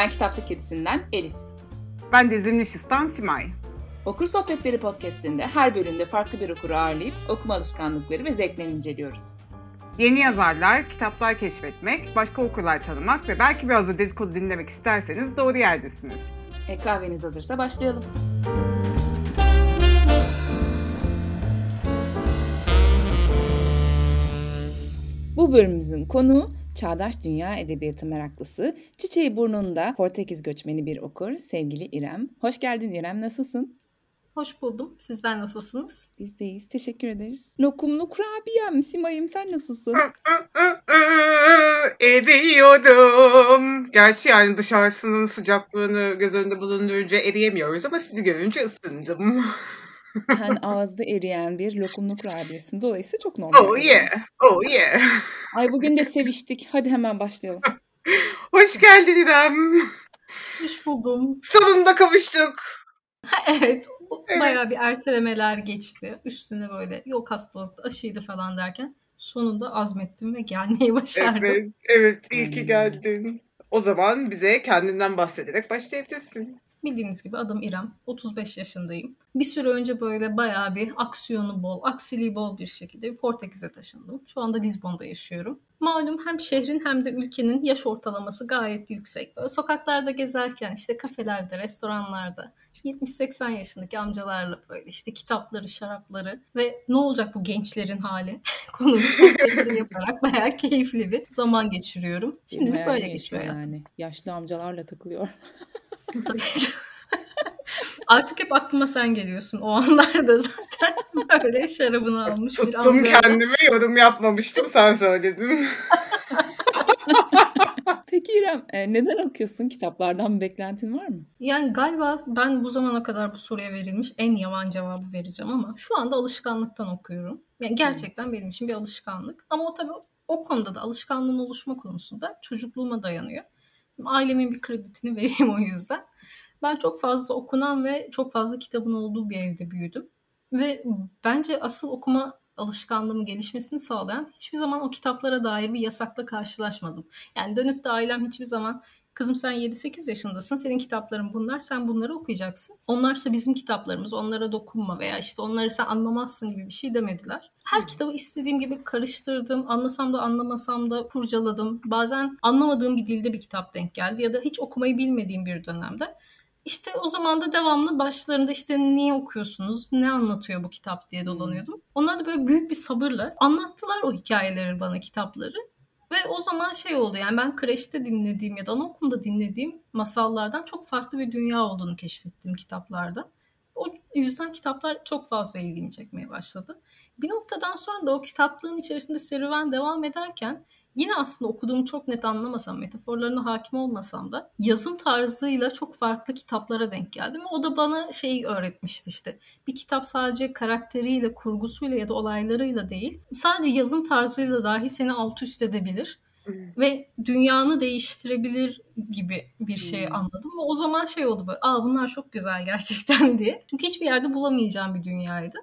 Ben Kitaplık Kedisi'nden Elif. Ben de Zimnişistan Simay. Okur Sohbetleri podcastinde her bölümde farklı bir okuru ağırlayıp okuma alışkanlıkları ve zevklerini inceliyoruz. Yeni yazarlar, kitaplar keşfetmek, başka okurlar tanımak ve belki biraz da dedikodu dinlemek isterseniz doğru yerdesiniz. E, kahveniz hazırsa başlayalım. Bu bölümümüzün konuğu çağdaş dünya edebiyatı meraklısı, çiçeği burnunda Portekiz göçmeni bir okur, sevgili İrem. Hoş geldin İrem, nasılsın? Hoş buldum. Sizler nasılsınız? Biz deyiz, teşekkür ederiz. Lokumlu kurabiyem, Simay'ım sen nasılsın? Eriyorum. Gerçi yani dışarısının sıcaklığını göz önünde bulundurunca eriyemiyoruz ama sizi görünce ısındım. Sen ağızda eriyen bir lokumlu kurabiyesin. Dolayısıyla çok normal. Oh yeah, oh yeah. Ay bugün de seviştik. Hadi hemen başlayalım. Hoş geldin İrem. Hoş buldum. Sonunda kavuştuk. evet, Evet. bayağı bir ertelemeler geçti. Üstüne böyle yok hastalıktı, aşıydı falan derken sonunda azmettim ve gelmeyi başardım. Evet, evet iyi ki geldin. O zaman bize kendinden bahsederek başlayabilirsin. Bildiğiniz gibi adım İrem. 35 yaşındayım. Bir süre önce böyle bayağı bir aksiyonu bol, aksiliği bol bir şekilde Portekiz'e taşındım. Şu anda Lizbon'da yaşıyorum. Malum hem şehrin hem de ülkenin yaş ortalaması gayet yüksek. Böyle sokaklarda gezerken işte kafelerde, restoranlarda 70-80 yaşındaki amcalarla böyle işte kitapları, şarapları ve ne olacak bu gençlerin hali konulu sohbetleri yaparak bayağı keyifli bir zaman geçiriyorum. Benim böyle geçiyor yaşıyor hayatım. yani. Yaşlı amcalarla takılıyor. Artık hep aklıma sen geliyorsun. O anlarda zaten böyle şarabını almış bir Tuttum amcayla. kendimi yorum yapmamıştım sen söyledin. Peki İrem, e, neden okuyorsun? Kitaplardan bir beklentin var mı? Yani galiba ben bu zamana kadar bu soruya verilmiş en yavan cevabı vereceğim ama şu anda alışkanlıktan okuyorum. Yani gerçekten benim için bir alışkanlık. Ama o tabii o konuda da alışkanlığın oluşma konusunda çocukluğuma dayanıyor. Ailemin bir kreditini vereyim o yüzden. Ben çok fazla okunan ve çok fazla kitabın olduğu bir evde büyüdüm. Ve bence asıl okuma alışkanlığımın gelişmesini sağlayan hiçbir zaman o kitaplara dair bir yasakla karşılaşmadım. Yani dönüp de ailem hiçbir zaman kızım sen 7-8 yaşındasın senin kitapların bunlar sen bunları okuyacaksın. Onlarsa bizim kitaplarımız onlara dokunma veya işte onları sen anlamazsın gibi bir şey demediler. Her kitabı istediğim gibi karıştırdım. Anlasam da anlamasam da kurcaladım. Bazen anlamadığım bir dilde bir kitap denk geldi ya da hiç okumayı bilmediğim bir dönemde. İşte o zaman da devamlı başlarında işte niye okuyorsunuz, ne anlatıyor bu kitap diye dolanıyordum. Onlar da böyle büyük bir sabırla anlattılar o hikayeleri bana kitapları. Ve o zaman şey oldu yani ben kreşte dinlediğim ya da anaokulunda dinlediğim masallardan çok farklı bir dünya olduğunu keşfettim kitaplarda. O yüzden kitaplar çok fazla ilgimi çekmeye başladı. Bir noktadan sonra da o kitaplığın içerisinde serüven devam ederken yine aslında okuduğumu çok net anlamasam, metaforlarına hakim olmasam da yazım tarzıyla çok farklı kitaplara denk geldim. O da bana şeyi öğretmişti işte. Bir kitap sadece karakteriyle, kurgusuyla ya da olaylarıyla değil, sadece yazım tarzıyla dahi seni alt üst edebilir ve dünyanı değiştirebilir gibi bir şey Hmm. anladım ve o zaman şey oldu böyle aa bunlar çok güzel gerçekten diye. Çünkü hiçbir yerde bulamayacağım bir dünyaydı.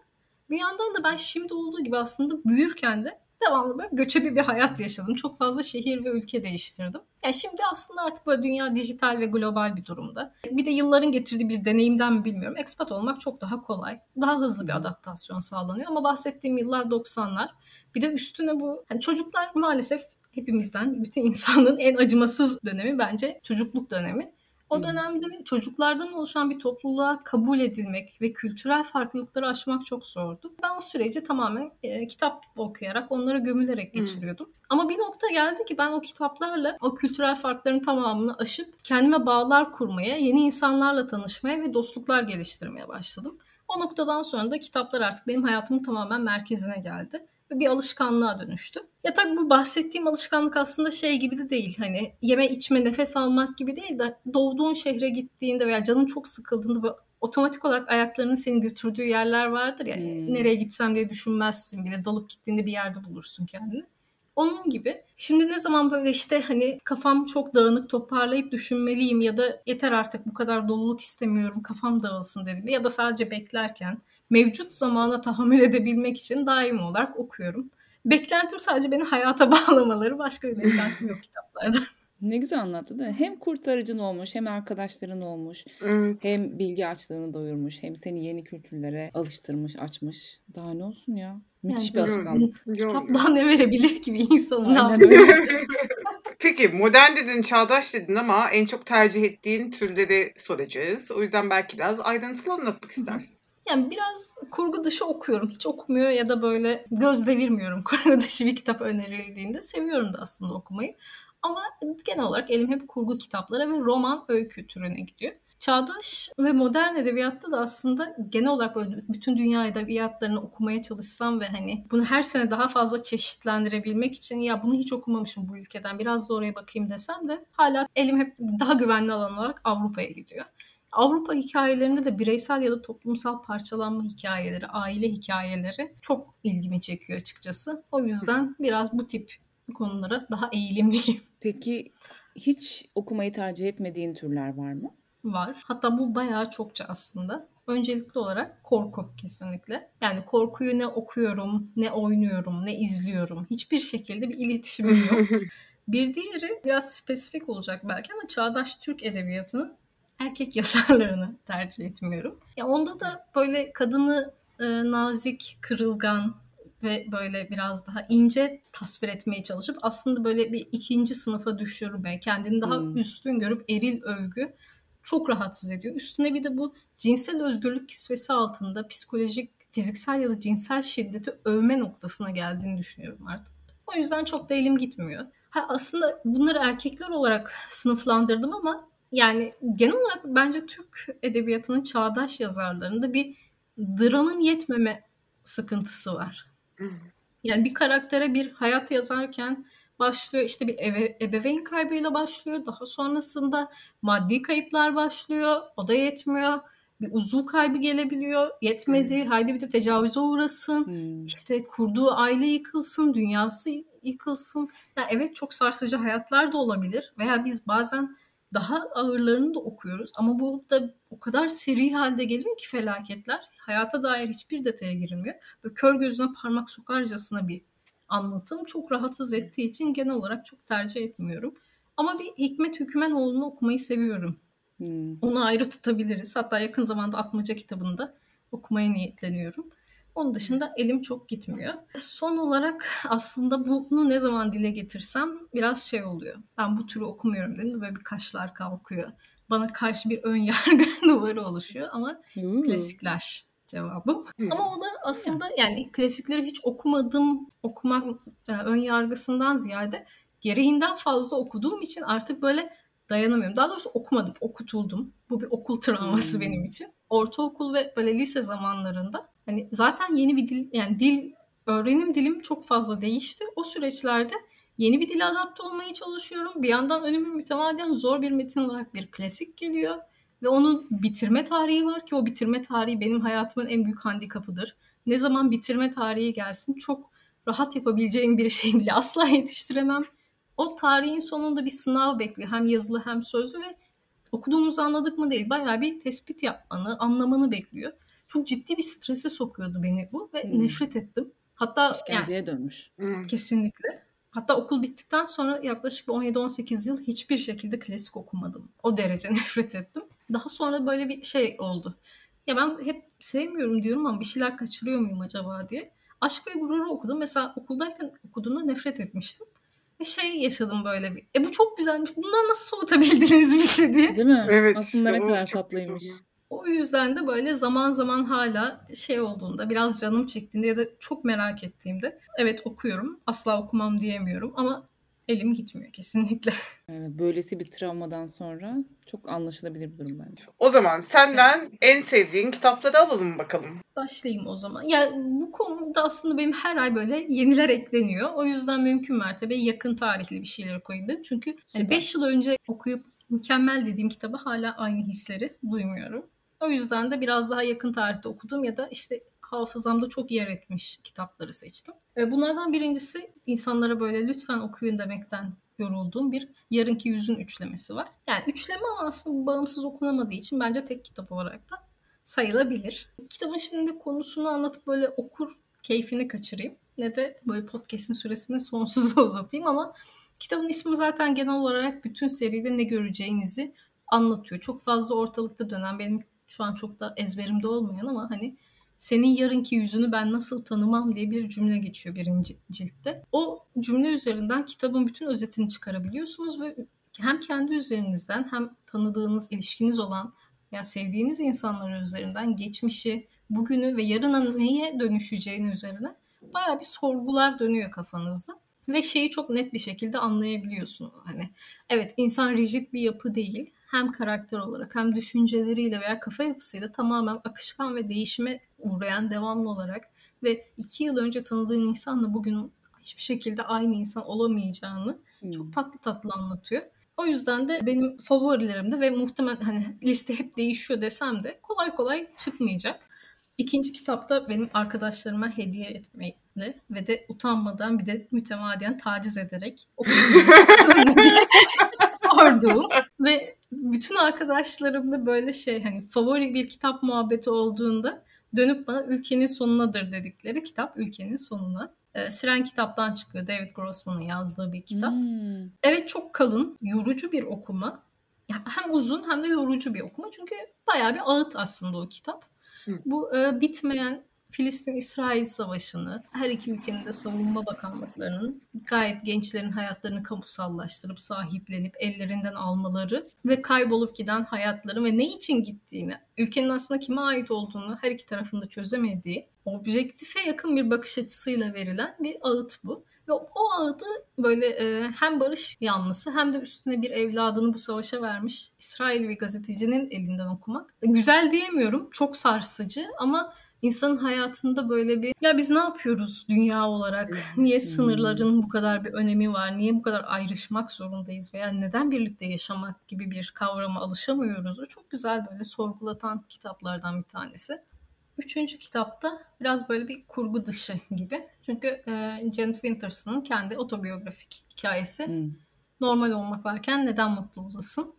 Bir yandan da ben şimdi olduğu gibi aslında büyürken de devamlı böyle göçebe bir hayat yaşadım. Çok fazla şehir ve ülke değiştirdim. Yani şimdi aslında artık böyle dünya dijital ve global bir durumda. Bir de yılların getirdiği bir deneyimden mi bilmiyorum. Expat olmak çok daha kolay. Daha hızlı bir adaptasyon sağlanıyor. Ama bahsettiğim yıllar 90'lar. Bir de üstüne bu hani çocuklar maalesef hepimizden, bütün insanlığın en acımasız dönemi bence çocukluk dönemi. O Hmm. dönemde çocuklardan oluşan bir topluluğa kabul edilmek ve kültürel farklılıkları aşmak çok zordu. Ben o süreci tamamen e, kitap okuyarak, onlara gömülerek Hmm. geçiriyordum. Ama bir nokta geldi ki ben o kitaplarla o kültürel farkların tamamını aşıp kendime bağlar kurmaya, yeni insanlarla tanışmaya ve dostluklar geliştirmeye başladım. O noktadan sonra da kitaplar artık benim hayatımın tamamen merkezine geldi bir alışkanlığa dönüştü. Ya tabii bu bahsettiğim alışkanlık aslında şey gibi de değil. Hani yeme içme nefes almak gibi değil de doğduğun şehre gittiğinde veya canın çok sıkıldığında otomatik olarak ayaklarının seni götürdüğü yerler vardır ya. Hmm. Nereye gitsem diye düşünmezsin bile dalıp gittiğinde bir yerde bulursun kendini. Onun gibi. Şimdi ne zaman böyle işte hani kafam çok dağınık toparlayıp düşünmeliyim ya da yeter artık bu kadar doluluk istemiyorum kafam dağılsın dedim ya da sadece beklerken mevcut zamana tahammül edebilmek için daim olarak okuyorum. Beklentim sadece beni hayata bağlamaları. Başka bir beklentim yok kitaplardan. Ne güzel anlattı değil mi? Hem kurtarıcın olmuş, hem arkadaşların olmuş, Evet. hem bilgi açlığını doyurmuş, hem seni yeni kültürlere alıştırmış, açmış. Daha ne olsun ya? Müthiş bir Yani alışkanlık. bu Yok. kitap daha ne verebilir ki bir insanın ne. Peki modern dedin, çağdaş dedin ama en çok tercih ettiğin türleri soracağız. O yüzden belki biraz ayrıntılı anlatmak istersin. Yani biraz kurgu dışı okuyorum. Hiç okumuyor ya da böyle göz devirmiyorum kurgu dışı bir kitap önerildiğinde. Seviyorum da aslında okumayı. Ama genel olarak elim hep kurgu kitaplara ve roman öykü türüne gidiyor. Çağdaş ve modern edebiyatta da aslında genel olarak böyle bütün dünya edebiyatlarını okumaya çalışsam ve hani bunu her sene daha fazla çeşitlendirebilmek için ya bunu hiç okumamışım bu ülkeden biraz da oraya bakayım desem de hala elim hep daha güvenli alan olarak Avrupa'ya gidiyor. Avrupa hikayelerinde de bireysel ya da toplumsal parçalanma hikayeleri, aile hikayeleri çok ilgimi çekiyor açıkçası. O yüzden biraz bu tip konulara daha eğilimliyim. Peki hiç okumayı tercih etmediğin türler var mı? Var. Hatta bu bayağı çokça aslında. Öncelikli olarak korku kesinlikle. Yani korkuyu ne okuyorum, ne oynuyorum, ne izliyorum. Hiçbir şekilde bir iletişimim yok. Bir diğeri biraz spesifik olacak belki ama çağdaş Türk edebiyatının erkek yazarlarını tercih etmiyorum. Ya onda da böyle kadını e, nazik, kırılgan ve böyle biraz daha ince tasvir etmeye çalışıp aslında böyle bir ikinci sınıfa düşürme, kendini daha Hmm. üstün görüp eril övgü çok rahatsız ediyor. Üstüne bir de bu cinsel özgürlük kisvesi altında psikolojik, fiziksel ya da cinsel şiddeti övme noktasına geldiğini düşünüyorum artık. O yüzden çok da elim gitmiyor. Ha, aslında bunları erkekler olarak sınıflandırdım ama yani genel olarak bence Türk edebiyatının çağdaş yazarlarında bir dramın yetmeme sıkıntısı var. Yani bir karaktere bir hayat yazarken başlıyor işte bir eve, ebeveyn kaybıyla başlıyor. Daha sonrasında maddi kayıplar başlıyor. O da yetmiyor. Bir uzuv kaybı gelebiliyor. Yetmedi. Haydi bir de tecavüze uğrasın. Hmm. İşte kurduğu aile yıkılsın, dünyası yıkılsın. Ya evet çok sarsıcı hayatlar da olabilir veya biz bazen daha ağırlarını da okuyoruz ama bu da o kadar seri halde geliyor ki felaketler. Hayata dair hiçbir detaya girilmiyor. Böyle kör gözüne parmak sokarcasına bir anlatım çok rahatsız ettiği için genel olarak çok tercih etmiyorum. Ama bir Hikmet Hükümenoğlu'nu okumayı seviyorum. Hmm. Onu ayrı tutabiliriz. Hatta yakın zamanda Atmaca kitabını da okumaya niyetleniyorum. Onun dışında elim çok gitmiyor. Son olarak aslında bunu ne zaman dile getirsem biraz şey oluyor. Ben bu türü okumuyorum dedim ve bir kaşlar kalkıyor. Bana karşı bir ön yargı duvarı oluşuyor ama Uuu. klasikler cevabım. Hmm. Ama o da aslında yani klasikleri hiç okumadım, okumak e, ön yargısından ziyade gereğinden fazla okuduğum için artık böyle dayanamıyorum. Daha doğrusu okumadım, okutuldum. Bu bir okul travması Hmm. benim için. Ortaokul ve böyle lise zamanlarında hani zaten yeni bir dil yani dil öğrenim dilim çok fazla değişti. O süreçlerde yeni bir dile adapte olmaya çalışıyorum. Bir yandan önüme mütemadiyen zor bir metin olarak bir klasik geliyor. Ve onun bitirme tarihi var ki o bitirme tarihi benim hayatımın en büyük handikapıdır. Ne zaman bitirme tarihi gelsin çok rahat yapabileceğim bir şey bile asla yetiştiremem. O tarihin sonunda bir sınav bekliyor. Hem yazılı hem sözlü ve okuduğumuzu anladık mı değil. Bayağı bir tespit yapmanı, anlamanı bekliyor. Çok ciddi bir strese sokuyordu beni bu ve Hmm. nefret ettim. Hatta yani İşkenceye dönmüş. Hmm. Kesinlikle. Hatta okul bittikten sonra yaklaşık bir 17-18 yıl hiçbir şekilde klasik okumadım. O derece nefret ettim. Daha sonra böyle bir şey oldu. Ya ben hep sevmiyorum diyorum ama bir şeyler kaçırıyor muyum acaba diye. Aşk ve Gurur'u okudum. Mesela okuldayken okuduğumda nefret etmiştim. Ve şey yaşadım böyle bir. E bu çok güzelmiş. Bundan nasıl soğutabildiniz bizi diye. Değil mi? Evet Aslında işte ne o kadar tatlıymış. oluyor. O yüzden de böyle zaman zaman hala şey olduğunda biraz canım çektiğinde ya da çok merak ettiğimde evet okuyorum. Asla okumam diyemiyorum ama elim gitmiyor kesinlikle. Evet, böylesi bir travmadan sonra çok anlaşılabilir bir durum bence. O zaman senden en sevdiğin kitapları alalım bakalım. Başlayayım o zaman. Ya bu konuda aslında benim her ay böyle yeniler ekleniyor. O yüzden mümkün mertebe yakın tarihli bir şeyler koyayım dedim. Çünkü hani Süper. 5 yıl önce okuyup mükemmel dediğim kitabı hala aynı hisleri duymuyorum. O yüzden de biraz daha yakın tarihte okudum ya da işte hafızamda çok yer etmiş kitapları seçtim. E, Bunlardan birincisi insanlara böyle lütfen okuyun demekten yorulduğum bir Yarınki Yüzün üçlemesi var. Yani üçleme ama aslında bağımsız okunamadığı için bence tek kitap olarak da sayılabilir. Kitabın şimdi konusunu anlatıp böyle okur keyfini kaçırayım. Ne de böyle podcast'in süresini sonsuza uzatayım ama Kitabın ismi zaten genel olarak bütün seride ne göreceğinizi anlatıyor. Çok fazla ortalıkta dönen benim şu an çok da ezberimde olmayan ama hani senin yarınki yüzünü ben nasıl tanımam diye bir cümle geçiyor birinci ciltte. O cümle üzerinden kitabın bütün özetini çıkarabiliyorsunuz ve hem kendi üzerinizden hem tanıdığınız, ilişkiniz olan ya sevdiğiniz insanlar üzerinden geçmişi, bugünü ve yarına neye dönüşeceğini üzerine baya bir sorgular dönüyor kafanızda. Ve şeyi çok net bir şekilde anlayabiliyorsunuz. Hani evet insan rigid bir yapı değil. Hem karakter olarak hem düşünceleriyle veya kafa yapısıyla tamamen akışkan ve değişime uğrayan devamlı olarak ve iki yıl önce tanıdığın insanla bugün hiçbir şekilde aynı insan olamayacağını Hmm. çok tatlı tatlı anlatıyor. O yüzden de benim favorilerimde ve muhtemelen hani liste hep değişiyor desem de kolay kolay çıkmayacak. İkinci kitapta benim arkadaşlarıma hediye etmeyle ve de utanmadan bir de mütemadiyen taciz ederek diye sorduğum ve bütün arkadaşlarımda böyle şey hani favori bir kitap muhabbeti olduğunda dönüp bana ülkenin sonunadır dedikleri kitap ülkenin sonuna. Ee, Siren kitaptan çıkıyor. David Grossman'ın yazdığı bir kitap. Hmm. Evet çok kalın, yorucu bir okuma. Ya hem uzun hem de yorucu bir okuma. Çünkü bayağı bir ağıt aslında o kitap. Hı. Bu e, bitmeyen Filistin-İsrail savaşını, her iki ülkenin de savunma bakanlıklarının gayet gençlerin hayatlarını kamusallaştırıp sahiplenip ellerinden almaları ve kaybolup giden hayatları ve ne için gittiğini, ülkenin aslında kime ait olduğunu her iki tarafında çözemediği, objektife yakın bir bakış açısıyla verilen bir ağıt bu. Ve o ağıtı böyle e, hem barış yanlısı hem de üstüne bir evladını bu savaşa vermiş İsrail bir gazetecinin elinden okumak. Güzel diyemiyorum, çok sarsıcı ama insanın hayatında böyle bir ya biz ne yapıyoruz dünya olarak? Niye sınırların bu kadar bir önemi var? Niye bu kadar ayrışmak zorundayız? Veya neden birlikte yaşamak gibi bir kavrama alışamıyoruz? O çok güzel böyle sorgulatan kitaplardan bir tanesi. Üçüncü kitapta biraz böyle bir kurgu dışı gibi. Çünkü e, Janet Winterson'ın kendi otobiyografik hikayesi. Hmm. Normal olmak varken neden mutlu olasın?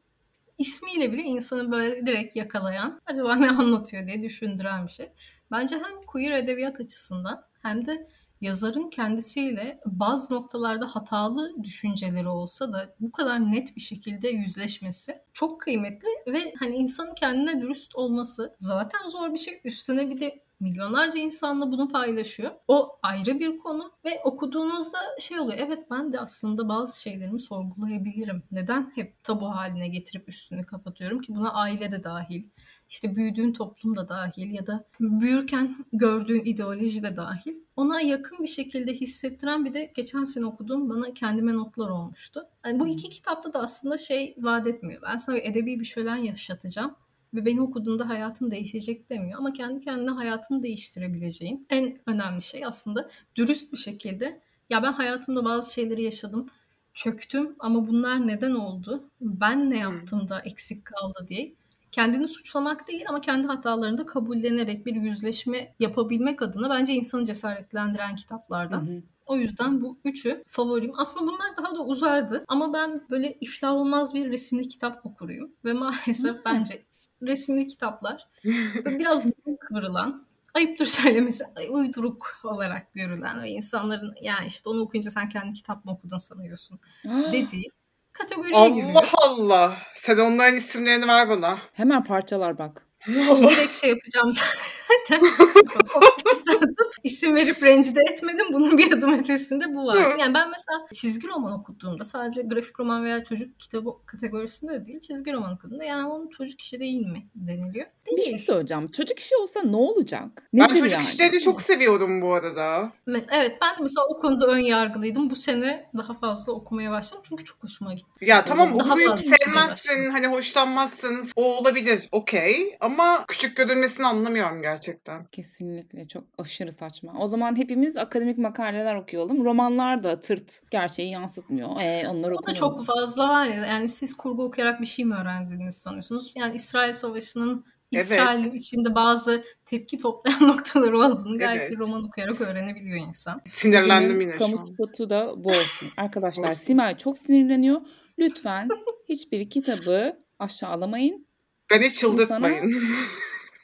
İsmiyle bile insanı böyle direkt yakalayan, acaba ne anlatıyor diye düşündüren bir şey. Bence hem queer edebiyat açısından hem de yazarın kendisiyle bazı noktalarda hatalı düşünceleri olsa da bu kadar net bir şekilde yüzleşmesi çok kıymetli ve hani insanın kendine dürüst olması zaten zor bir şey. Üstüne bir de milyonlarca insanla bunu paylaşıyor. O ayrı bir konu ve okuduğunuzda şey oluyor. Evet ben de aslında bazı şeylerimi sorgulayabilirim. Neden hep tabu haline getirip üstünü kapatıyorum ki buna aile de dahil. İşte büyüdüğün toplum da dahil ya da büyürken gördüğün ideoloji de dahil. Ona yakın bir şekilde hissettiren bir de geçen sene okuduğum bana kendime notlar olmuştu. Yani bu iki kitapta da aslında şey vaat etmiyor. Ben sana edebi bir şölen yaşatacağım ve beni okuduğunda hayatın değişecek demiyor. Ama kendi kendine hayatını değiştirebileceğin en önemli şey aslında dürüst bir şekilde ya ben hayatımda bazı şeyleri yaşadım, çöktüm ama bunlar neden oldu? Ben ne yaptım da eksik kaldı diye kendini suçlamak değil ama kendi hatalarını da kabullenerek bir yüzleşme yapabilmek adına bence insanı cesaretlendiren kitaplardan. Hı hı. O yüzden bu üçü favorim. Aslında bunlar daha da uzardı ama ben böyle iflah olmaz bir resimli kitap okuruyum. Ve maalesef Hmm. bence resimli kitaplar biraz kıvrılan, ayıptır söylemesi ay- uyduruk olarak görülen ve insanların yani işte onu okuyunca sen kendi kitap mı okudun sanıyorsun dediği kategoriye giriyor. Allah Allah. Sen onların isimlerini ver bana. Hemen parçalar bak. Allah. Direkt şey yapacağım zaten. İstedim. İsim verip rencide etmedim. Bunun bir adım ötesinde bu var. Yani ben mesela çizgi roman okuduğumda sadece grafik roman veya çocuk kitabı kategorisinde de değil çizgi roman okuduğumda yani onun çocuk işi değil mi deniliyor. Değil. Bir şey söyleyeceğim. Çocuk işi olsa ne olacak? Ben Nedir çocuk yani? işlerini çok seviyorum bu arada. Evet ben de mesela o konuda ön yargılıydım. Bu sene daha fazla okumaya başladım çünkü çok hoşuma gitti. Ya tamam Daha okuyup sevmezsin, hani hoşlanmazsın. O olabilir, okey. Ama küçük görülmesini anlamıyorum gerçekten. Kesinlikle çok aşırı saçma. O zaman hepimiz akademik makaleler okuyalım. Romanlar da tırt gerçeği yansıtmıyor. Ee, onları O da çok fazla var ya. Yani siz kurgu okuyarak bir şey mi öğrendiğinizi sanıyorsunuz? Yani İsrail Savaşı'nın Evet. İsrail'in içinde bazı tepki toplayan noktaları olduğunu gayet Evet. bir roman okuyarak öğrenebiliyor insan. Sinirlendim yine kamu şu an. spotu da bu olsun. Arkadaşlar Olsun. Simay çok sinirleniyor. Lütfen hiçbir kitabı aşağılamayın. Beni çıldırtmayın.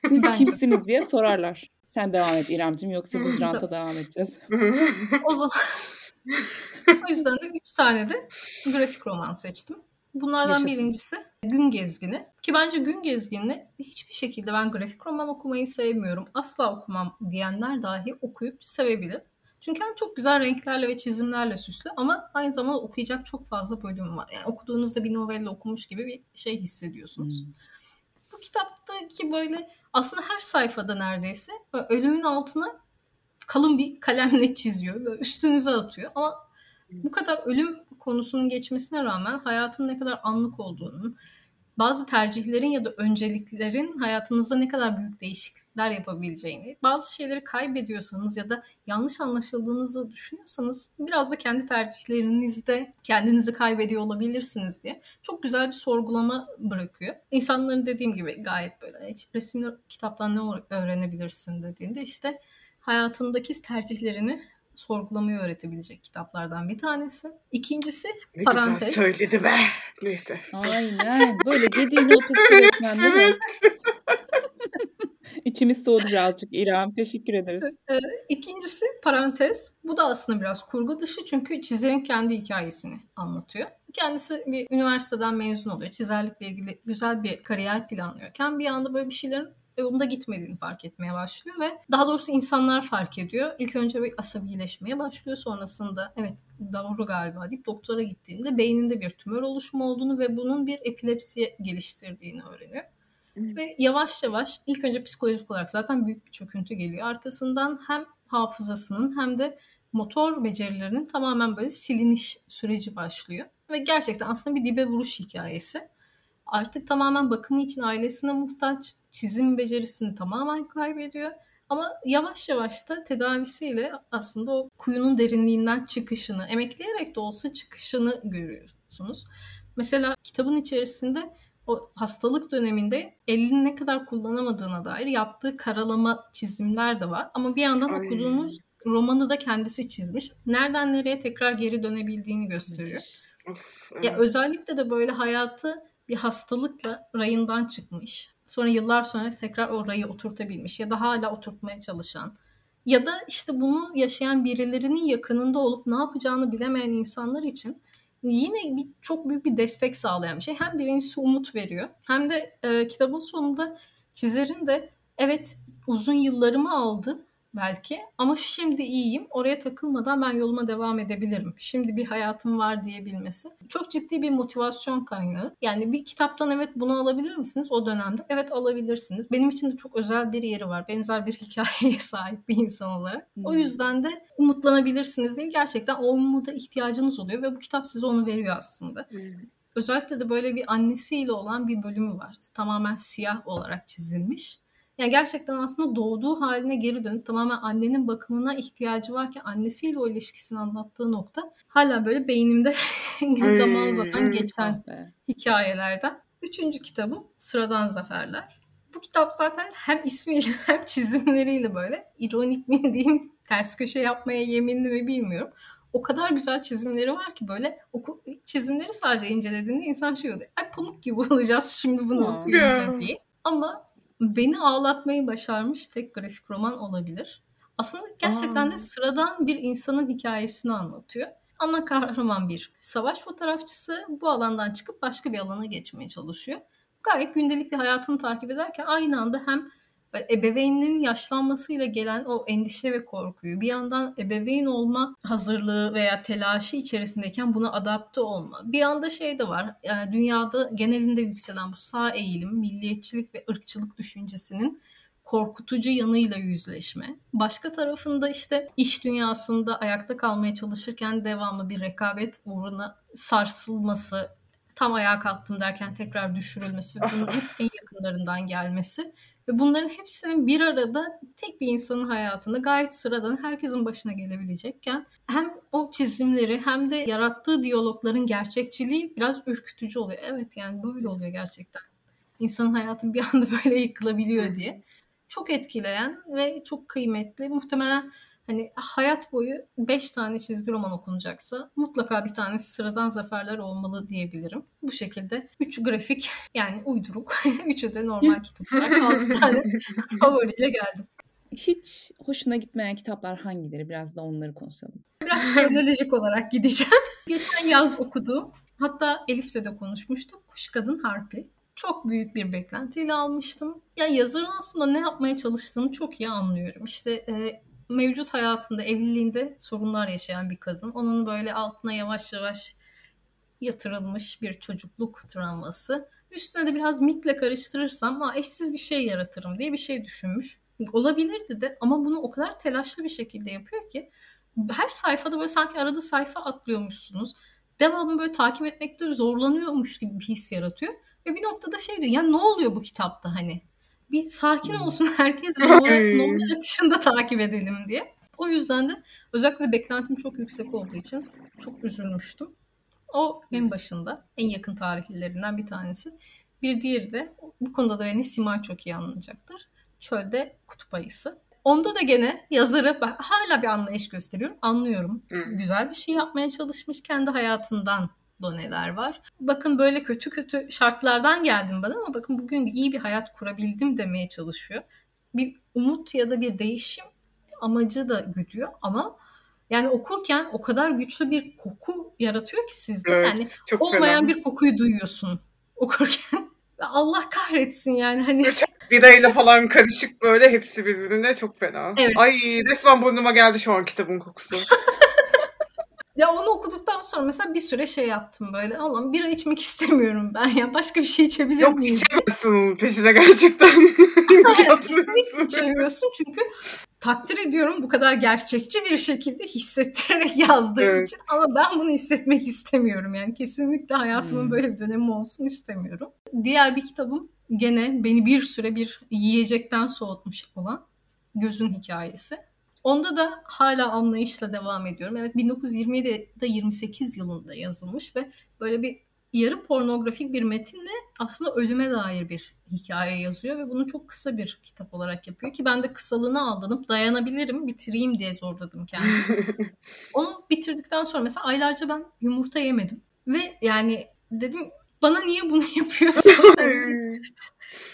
Siz kimsiniz diye sorarlar. Sen devam et İremcim yoksa biz ranta devam edeceğiz. O zaman O yüzden de 3 tane de grafik roman seçtim. Bunlardan Yaşasın. birincisi Gün Gezgini. Ki bence Gün Gezgini hiçbir şekilde ben grafik roman okumayı sevmiyorum, asla okumam diyenler dahi okuyup sevebilir. Çünkü hem çok güzel renklerle ve çizimlerle süslü ama aynı zamanda okuyacak çok fazla bölüm var. Yani okuduğunuzda bir novella okumuş gibi bir şey hissediyorsunuz. Hmm. Bu kitaptaki böyle aslında her sayfada neredeyse ölümün altına kalın bir kalemle çiziyor. Böyle üstünüze atıyor. Ama bu kadar ölüm konusunun geçmesine rağmen hayatın ne kadar anlık olduğunun, bazı tercihlerin ya da önceliklerin hayatınızda ne kadar büyük değişiklikler yapabileceğini, bazı şeyleri kaybediyorsanız ya da yanlış anlaşıldığınızı düşünüyorsanız biraz da kendi tercihlerinizde kendinizi kaybediyor olabilirsiniz diye çok güzel bir sorgulama bırakıyor. İnsanların dediğim gibi gayet böyle resimli kitaptan ne öğrenebilirsin dediğinde işte hayatındaki tercihlerini sorgulamayı öğretebilecek kitaplardan bir tanesi. İkincisi Ne parantez. güzel söyledi be. Neyse. Aynen. Böyle dediğini oturttu resmen değil mi? evet. İçimiz soğudu birazcık İrem. Teşekkür ederiz. Ee, İkincisi parantez. Bu da aslında biraz kurgu dışı çünkü çizerin kendi hikayesini anlatıyor. Kendisi bir üniversiteden mezun oluyor. Çizerlikle ilgili güzel bir kariyer planlıyorken bir anda böyle bir şeylerin yolunda gitmediğini fark etmeye başlıyor ve daha doğrusu insanlar fark ediyor. İlk önce bir asabileşmeye başlıyor. Sonrasında evet doğru galiba deyip doktora gittiğinde beyninde bir tümör oluşumu olduğunu ve bunun bir epilepsi geliştirdiğini öğreniyor. Ve yavaş yavaş ilk önce psikolojik olarak zaten büyük bir çöküntü geliyor. Arkasından hem hafızasının hem de motor becerilerinin tamamen böyle siliniş süreci başlıyor. Ve gerçekten aslında bir dibe vuruş hikayesi. Artık tamamen bakımı için ailesine muhtaç, çizim becerisini tamamen kaybediyor. Ama yavaş yavaş da tedavisiyle aslında o kuyunun derinliğinden çıkışını, emekleyerek de olsa çıkışını görüyorsunuz. Mesela kitabın içerisinde o hastalık döneminde elini ne kadar kullanamadığına dair yaptığı karalama çizimler de var. Ama bir yandan Ay. okuduğunuz romanı da kendisi çizmiş. Nereden nereye tekrar geri dönebildiğini gösteriyor. Of, Ya evet. özellikle de böyle hayatı bir hastalıkla rayından çıkmış. Sonra yıllar sonra tekrar o rayı oturtabilmiş ya da hala oturtmaya çalışan. Ya da işte bunu yaşayan birilerinin yakınında olup ne yapacağını bilemeyen insanlar için yine bir çok büyük bir destek sağlayan bir şey. Hem birincisi umut veriyor hem de e, kitabın sonunda çizerin de evet uzun yıllarımı aldı belki ama şimdi iyiyim. Oraya takılmadan ben yoluma devam edebilirim. Şimdi bir hayatım var diyebilmesi. Çok ciddi bir motivasyon kaynağı. Yani bir kitaptan evet bunu alabilir misiniz o dönemde? Evet alabilirsiniz. Benim için de çok özel bir yeri var. Benzer bir hikayeye sahip bir insan olarak. O Hmm. yüzden de umutlanabilirsiniz diye gerçekten o umuda ihtiyacınız oluyor ve bu kitap size onu veriyor aslında. Hmm. Özellikle de böyle bir annesiyle olan bir bölümü var. Tamamen siyah olarak çizilmiş. Yani gerçekten aslında doğduğu haline geri dönüp tamamen annenin bakımına ihtiyacı varken annesiyle o ilişkisini anlattığı nokta hala böyle beynimde zaman zaman Hmm. geçen Ah hikayelerden. Üçüncü kitabım Sıradan Zaferler. Bu kitap zaten hem ismiyle hem çizimleriyle böyle ironik mi diyeyim ters köşe yapmaya yeminli mi bilmiyorum. O kadar güzel çizimleri var ki böyle oku, çizimleri sadece incelediğinde insan şey oluyor. Ay pamuk gibi olacağız şimdi bunu Ya. okuyunca diye. Ama beni ağlatmayı başarmış tek grafik roman olabilir. Aslında gerçekten de Aa. sıradan bir insanın hikayesini anlatıyor. Ana kahraman bir savaş fotoğrafçısı bu alandan çıkıp başka bir alana geçmeye çalışıyor. Gayet gündelik bir hayatını takip ederken aynı anda hem ebeveynlerin yaşlanmasıyla gelen o endişe ve korkuyu bir yandan ebeveyn olma hazırlığı veya telaşı içerisindeyken buna adapte olma. Bir yanda şey de var yani dünyada genelinde yükselen bu sağ eğilim, milliyetçilik ve ırkçılık düşüncesinin korkutucu yanıyla yüzleşme. Başka tarafında işte iş dünyasında ayakta kalmaya çalışırken devamlı bir rekabet uğruna sarsılması, tam ayağa kalktım derken tekrar düşürülmesi ve bunun hep en yakınlarından gelmesi. Ve bunların hepsinin bir arada tek bir insanın hayatında gayet sıradan herkesin başına gelebilecekken hem o çizimleri hem de yarattığı diyalogların gerçekçiliği biraz ürkütücü oluyor. Evet yani böyle oluyor gerçekten. İnsanın hayatı bir anda böyle yıkılabiliyor diye. Çok etkileyen ve çok kıymetli. Muhtemelen hani hayat boyu 5 tane çizgi roman okunacaksa mutlaka bir tanesi sıradan zaferler olmalı diyebilirim. Bu şekilde 3 grafik yani uyduruk. Üçü de normal kitaplar. 6 tane favoriyle geldim. Hiç hoşuna gitmeyen kitaplar hangileri? Biraz da onları konuşalım. biraz kronolojik olarak gideceğim. Geçen yaz okuduğum, hatta Elif'le de konuşmuştuk. Kuş Kadın Harpi. Çok büyük bir beklentiyle almıştım. Ya yazarın aslında ne yapmaya çalıştığını çok iyi anlıyorum. İşte e, mevcut hayatında, evliliğinde sorunlar yaşayan bir kadın. Onun böyle altına yavaş yavaş yatırılmış bir çocukluk travması. Üstüne de biraz mitle karıştırırsam ha, eşsiz bir şey yaratırım diye bir şey düşünmüş. Olabilirdi de ama bunu o kadar telaşlı bir şekilde yapıyor ki her sayfada böyle sanki arada sayfa atlıyormuşsunuz. Devamlı böyle takip etmekte zorlanıyormuş gibi bir his yaratıyor. Ve bir noktada şey diyor ya ne oluyor bu kitapta hani? Bir sakin olsun herkes normal, normal akışında takip edelim diye. O yüzden de özellikle beklentim çok yüksek olduğu için çok üzülmüştüm. O en başında, en yakın tarihlerinden bir tanesi. Bir diğeri de bu konuda da beni Simay çok iyi anlayacaktır. Çölde kutup ayısı. Onda da gene yazarı hala bir anlayış gösteriyorum. Anlıyorum. Hmm. Güzel bir şey yapmaya çalışmış. Kendi hayatından doneler var. Bakın böyle kötü kötü şartlardan geldim ben ama bakın bugün iyi bir hayat kurabildim demeye çalışıyor. Bir umut ya da bir değişim amacı da güdüyor ama yani okurken o kadar güçlü bir koku yaratıyor ki sizde. Evet, yani olmayan fena. bir kokuyu duyuyorsun okurken. Allah kahretsin yani hani Birayla falan karışık böyle hepsi birbirine çok fena. Evet. Ay resmen burnuma geldi şu an kitabın kokusu. ya onu okuduktan sonra mesela bir süre şey yaptım böyle Allah'ım bira içmek istemiyorum ben ya başka bir şey içebilir Yok miyim? içemezsin onun peşine gerçekten. Hayır, kesinlikle içemiyorsun çünkü takdir ediyorum bu kadar gerçekçi bir şekilde hissettirerek yazdığım Evet. için ama ben bunu hissetmek istemiyorum yani kesinlikle hayatımın Hmm. böyle bir dönemi olsun istemiyorum. Diğer bir kitabım gene beni bir süre bir yiyecekten soğutmuş olan Gözün Hikayesi. Onda da hala anlayışla devam ediyorum. Evet 1927'de 28 yılında yazılmış ve böyle bir yarı pornografik bir metinle aslında ölüme dair bir hikaye yazıyor ve bunu çok kısa bir kitap olarak yapıyor ki ben de kısalığına aldanıp dayanabilirim bitireyim diye zorladım kendimi. Onu bitirdikten sonra mesela aylarca ben yumurta yemedim ve yani dedim bana niye bunu yapıyorsun? Hani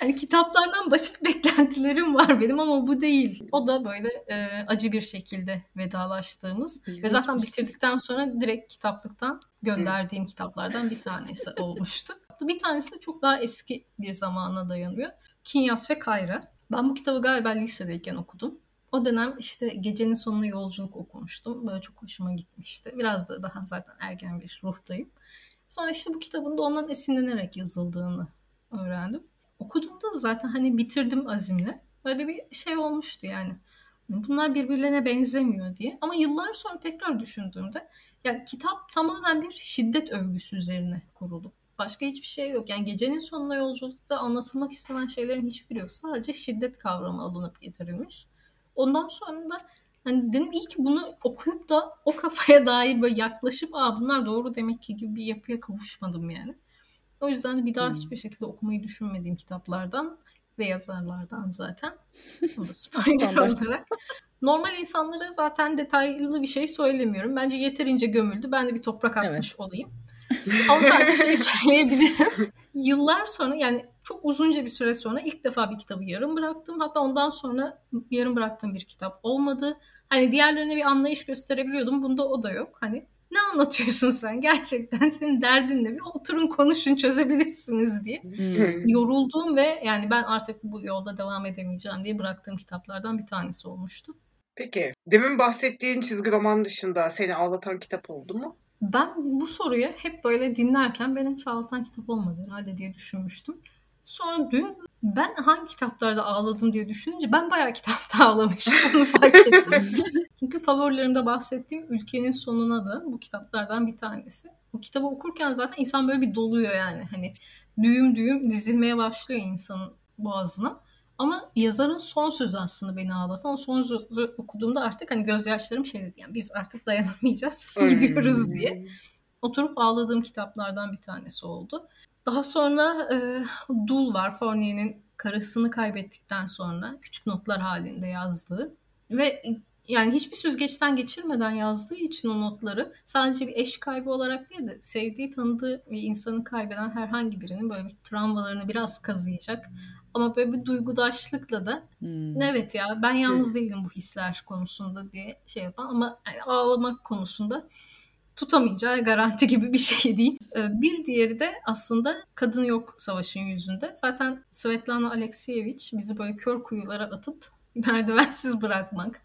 Hani kitaplardan basit beklentilerim var benim ama bu değil. O da böyle e, acı bir şekilde vedalaştığımız ve zaten İlginçmiş. bitirdikten sonra direkt kitaplıktan gönderdiğim kitaplardan bir tanesi olmuştu. Bir tanesi de çok daha eski bir zamana dayanıyor. Kinyas ve Kayra. Ben bu kitabı galiba lisedeyken okudum. O dönem işte Gecenin Sonuna Yolculuk okumuştum. Böyle çok hoşuma gitmişti. Biraz da daha zaten ergen bir ruhtayım. Sonra işte bu kitabın da ondan esinlenerek yazıldığını öğrendim. Okuduğumda da zaten hani bitirdim azimle. Böyle bir şey olmuştu yani. Bunlar birbirlerine benzemiyor diye. Ama yıllar sonra tekrar düşündüğümde yani kitap tamamen bir şiddet övgüsü üzerine kurulu. Başka hiçbir şey yok. Yani gecenin sonuna yolculukta anlatılmak istenen şeylerin hiçbiri yok. Sadece şiddet kavramı alınıp getirilmiş. Ondan sonra da hani dedim iyi ki bunu okuyup da o kafaya dair böyle yaklaşıp aa bunlar doğru demek ki gibi bir yapıya kavuşmadım yani. O yüzden de bir daha Hmm. hiçbir şekilde okumayı düşünmediğim kitaplardan ve yazarlardan zaten. Bunu da spoiler olarak. Normal insanlara zaten detaylı bir şey söylemiyorum. Bence yeterince gömüldü. Ben de bir toprak atmış olayım. Ama sadece şey söyleyebilirim. Yıllar sonra yani çok uzunca bir süre sonra ilk defa bir kitabı yarım bıraktım. Hatta ondan sonra yarım bıraktığım bir kitap olmadı. Hani diğerlerine bir anlayış gösterebiliyordum. Bunda o da yok. Hani ne anlatıyorsun sen? Gerçekten senin derdin ne? Bir oturun konuşun çözebilirsiniz diye. Hmm. Yorulduğum ve yani ben artık bu yolda devam edemeyeceğim diye bıraktığım kitaplardan bir tanesi olmuştu. Peki demin bahsettiğin çizgi roman dışında seni ağlatan kitap oldu mu? Ben bu soruyu hep böyle dinlerken benim çağlatan kitap olmadı herhalde diye düşünmüştüm. Sonra dün ben hangi kitaplarda ağladım diye düşününce ben bayağı kitapta ağlamışım onu fark ettim. Çünkü favorilerimde bahsettiğim Ülkenin Sonuna da bu kitaplardan bir tanesi. Bu kitabı okurken zaten insan böyle bir doluyor yani. Hani düğüm düğüm dizilmeye başlıyor insanın boğazına. Ama yazarın son sözü aslında beni ağlatan. O son sözü okuduğumda artık hani gözyaşlarım şey dedi yani biz artık dayanamayacağız gidiyoruz diye. Oturup ağladığım kitaplardan bir tanesi oldu. Daha sonra e, Dul var. Fournier'in karısını kaybettikten sonra küçük notlar halinde yazdığı ve yani hiçbir süzgeçten geçirmeden yazdığı için o notları sadece bir eş kaybı olarak değil de sevdiği, tanıdığı bir insanı kaybeden herhangi birinin böyle bir travmalarını biraz kazıyacak. Ama böyle bir duygudaşlıkla da Hmm. evet ya ben yalnız değilim bu hisler konusunda diye şey yapan ama yani ağlamak konusunda tutamayacağı garanti gibi bir şey değil. Ee, Bir diğeri de aslında kadın yok savaşın yüzünde. Zaten Svetlana Alekseyevich bizi böyle kör kuyulara atıp merdivensiz bırakmak,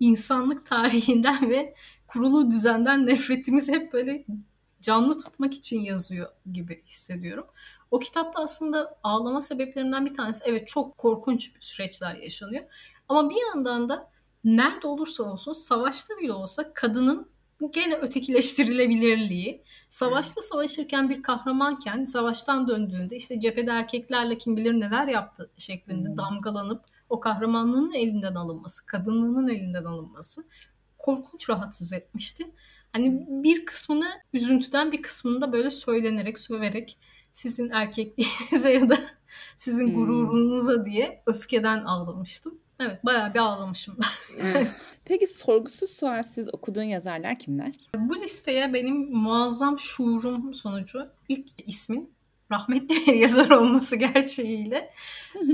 insanlık tarihinden ve kurulu düzenden nefretimizi hep böyle canlı tutmak için yazıyor gibi hissediyorum. O kitapta aslında ağlama sebeplerinden bir tanesi evet çok korkunç süreçler yaşanıyor. Ama bir yandan da nerede olursa olsun savaşta bile olsa kadının gene ötekileştirilebilirliği, savaşta savaşırken bir kahramanken savaştan döndüğünde işte cephede erkeklerle kim bilir neler yaptı şeklinde Hmm. damgalanıp o kahramanlığının elinden alınması, kadınlığının elinden alınması korkunç rahatsız etmişti. Hani bir kısmını üzüntüden bir kısmını da böyle söylenerek, söverek sizin erkekliğinize ya da sizin Hmm. gururunuza diye öfkeden ağlamıştım. Evet bayağı bir ağlamışım ben. Peki sorgusuz sualsiz okuduğun yazarlar kimler? Bu listeye benim muazzam şuurum sonucu ilk ismin rahmetli bir yazar olması gerçeğiyle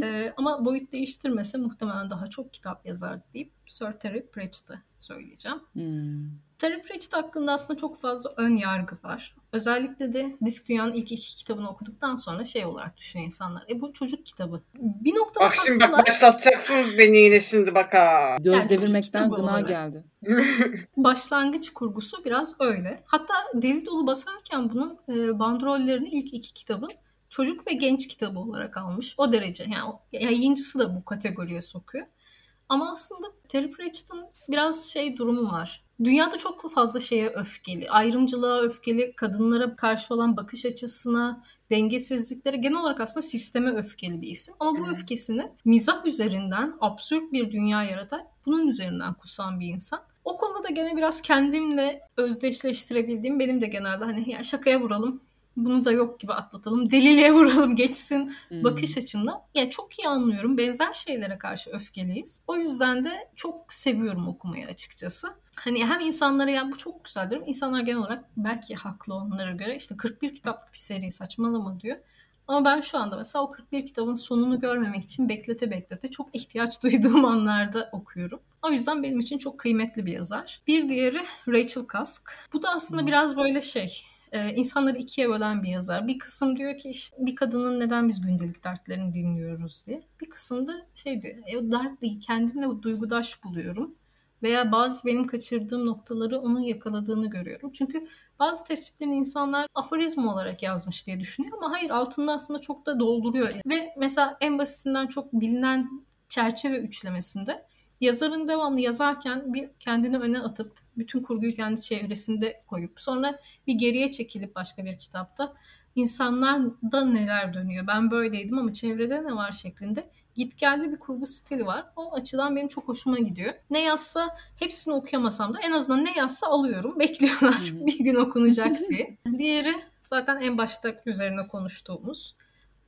Ee, ama boyut değiştirmese muhtemelen daha çok kitap yazardı deyip Sir Terry Pratchett'ı söyleyeceğim. Hmm. Terry Pratchett hakkında aslında çok fazla ön yargı var. Özellikle de Disk Dünya'nın ilk iki kitabını okuduktan sonra şey olarak düşünüyor insanlar. E bu çocuk kitabı. Bir noktada Bak şimdi bak başlatacaksınız beni yine şimdi bak ha. Göz Yani devirmekten gına geldi. Başlangıç kurgusu biraz öyle. Hatta deli dolu basarken bunun e, bandrollerini ilk iki kitabın çocuk ve genç kitabı olarak almış. O derece. Yani yayıncısı da bu kategoriye sokuyor. Ama aslında Terry Pratchett'ın biraz şey durumu var. Dünyada çok fazla şeye öfkeli. Ayrımcılığa öfkeli, kadınlara karşı olan bakış açısına, dengesizliklere genel olarak aslında sisteme öfkeli bir isim. Ama bu Evet. öfkesini mizah üzerinden absürt bir dünya yaratarak bunun üzerinden kusan bir insan. O konuda da gene biraz kendimle özdeşleştirebildiğim benim de genelde hani ya şakaya vuralım bunu da yok gibi atlatalım. Deliliğe vuralım geçsin Hmm. bakış açımda. Yani çok iyi anlıyorum. Benzer şeylere karşı öfkeliyiz. O yüzden de çok seviyorum okumayı açıkçası. Hani hem insanlara ya bu çok güzel diyorum. İnsanlar genel olarak belki haklı onlara göre işte 41 kitaplık bir seri saçmalama diyor. Ama ben şu anda mesela o 41 kitabın sonunu görmemek için beklete beklete çok ihtiyaç duyduğum anlarda okuyorum. O yüzden benim için çok kıymetli bir yazar. Bir diğeri Rachel Cusk. Bu da aslında Hmm. biraz böyle şey e, insanları ikiye bölen bir yazar. Bir kısım diyor ki işte bir kadının neden biz gündelik dertlerini dinliyoruz diye. Bir kısım da şey diyor e, dert değil kendimle duygudaş buluyorum. Veya bazı benim kaçırdığım noktaları onun yakaladığını görüyorum. Çünkü bazı tespitlerini insanlar aforizm olarak yazmış diye düşünüyor ama hayır altında aslında çok da dolduruyor. Ve mesela en basitinden çok bilinen çerçeve üçlemesinde yazarın devamlı yazarken bir kendini öne atıp bütün kurguyu kendi çevresinde koyup sonra bir geriye çekilip başka bir kitapta insanlarda neler dönüyor ben böyleydim ama çevrede ne var şeklinde git geldi bir kurgu stili var. O açıdan benim çok hoşuma gidiyor. Ne yazsa hepsini okuyamasam da en azından ne yazsa alıyorum. Bekliyorlar bir gün okunacak diye. Diğeri zaten en başta üzerine konuştuğumuz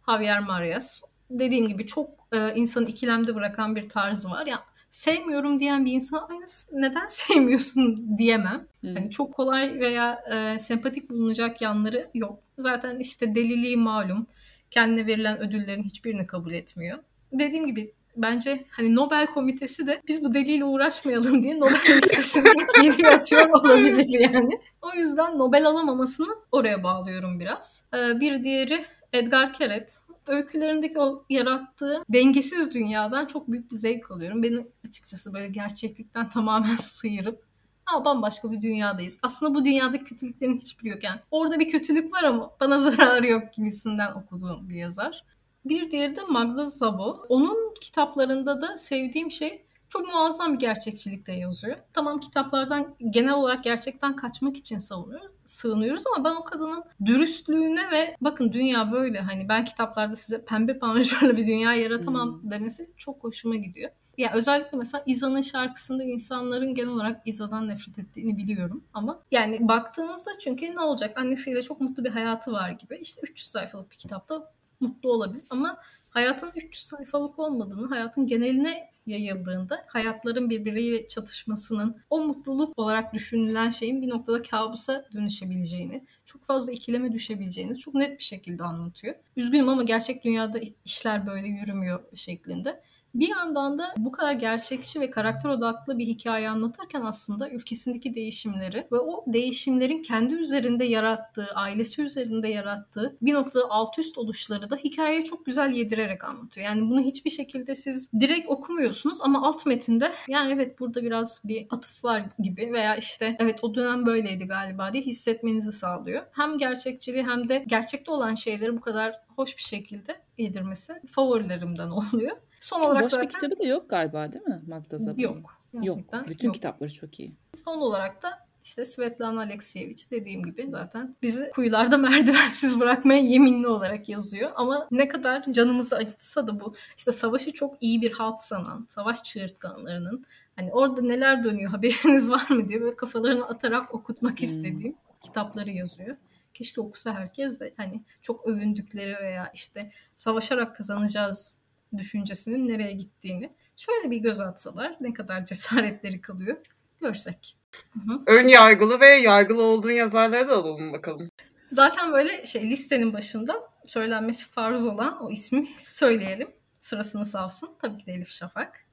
Javier Marias. Dediğim gibi çok e, insanı ikilemde bırakan bir tarzı var. Ya sevmiyorum diyen bir insan "Ay, nasıl- neden sevmiyorsun diyemem. Hani çok kolay veya e, sempatik bulunacak yanları yok. Zaten işte deliliği malum. Kendine verilen ödüllerin hiçbirini kabul etmiyor. Dediğim gibi bence hani Nobel komitesi de biz bu deliyle uğraşmayalım diye Nobel listesine geri atıyor olabilir yani. O yüzden Nobel alamamasını oraya bağlıyorum biraz. Ee, bir diğeri Edgar Keret. Öykülerindeki o yarattığı dengesiz dünyadan çok büyük bir zevk alıyorum. Beni açıkçası böyle gerçeklikten tamamen sıyırıp Aa, bambaşka bir dünyadayız. Aslında bu dünyadaki kötülüklerin hiçbiri yok yani. Orada bir kötülük var ama bana zararı yok gibisinden okuduğum bir yazar. Bir diğeri de Magda Szabo. Onun kitaplarında da sevdiğim şey çok muazzam bir gerçekçilikte yazıyor. Tamam kitaplardan genel olarak gerçekten kaçmak için savunuyor, sığınıyoruz ama ben o kadının dürüstlüğüne ve bakın dünya böyle hani ben kitaplarda size pembe panjurlu bir dünya yaratamam Hmm. demesi çok hoşuma gidiyor. Ya özellikle mesela İza'nın şarkısında insanların genel olarak İza'dan nefret ettiğini biliyorum ama yani baktığınızda çünkü ne olacak annesiyle çok mutlu bir hayatı var gibi işte 300 sayfalık bir kitapta mutlu olabilir ama hayatın 300 sayfalık olmadığını, hayatın geneline yayıldığında hayatların birbiriyle çatışmasının o mutluluk olarak düşünülen şeyin bir noktada kabusa dönüşebileceğini, çok fazla ikileme düşebileceğiniz çok net bir şekilde anlatıyor. Üzgünüm ama gerçek dünyada işler böyle yürümüyor şeklinde. Bir yandan da bu kadar gerçekçi ve karakter odaklı bir hikaye anlatırken aslında ülkesindeki değişimleri ve o değişimlerin kendi üzerinde yarattığı, ailesi üzerinde yarattığı bir noktada alt üst oluşları da hikayeye çok güzel yedirerek anlatıyor. Yani bunu hiçbir şekilde siz direkt okumuyorsunuz ama alt metinde yani evet burada biraz bir atıf var gibi veya işte evet o dönem böyleydi galiba diye hissetmenizi sağlıyor. Hem gerçekçiliği hem de gerçekte olan şeyleri bu kadar hoş bir şekilde yedirmesi favorilerimden oluyor. Son olarak Boş zaten kitabı da yok galiba değil mi Magda Zaba'nın? yok. Gerçekten Yok. Bütün yok. kitapları çok iyi. Son olarak da işte Svetlana Alexievich dediğim gibi zaten bizi kuyularda merdivensiz bırakmaya yeminli olarak yazıyor. Ama ne kadar canımızı acıtsa da bu işte savaşı çok iyi bir halt sanan, savaş çığırtkanlarının hani orada neler dönüyor haberiniz var mı diye böyle kafalarını atarak okutmak Hmm. istediğim kitapları yazıyor. Keşke okusa herkes de hani çok övündükleri veya işte savaşarak kazanacağız düşüncesinin nereye gittiğini şöyle bir göz atsalar ne kadar cesaretleri kalıyor görsek. Hı hı. Ön yargılı ve yargılı olduğun yazarları da alalım bakalım. Zaten böyle şey listenin başında söylenmesi farz olan o ismi söyleyelim. Sırasını savsın. Tabii ki de Elif Şafak.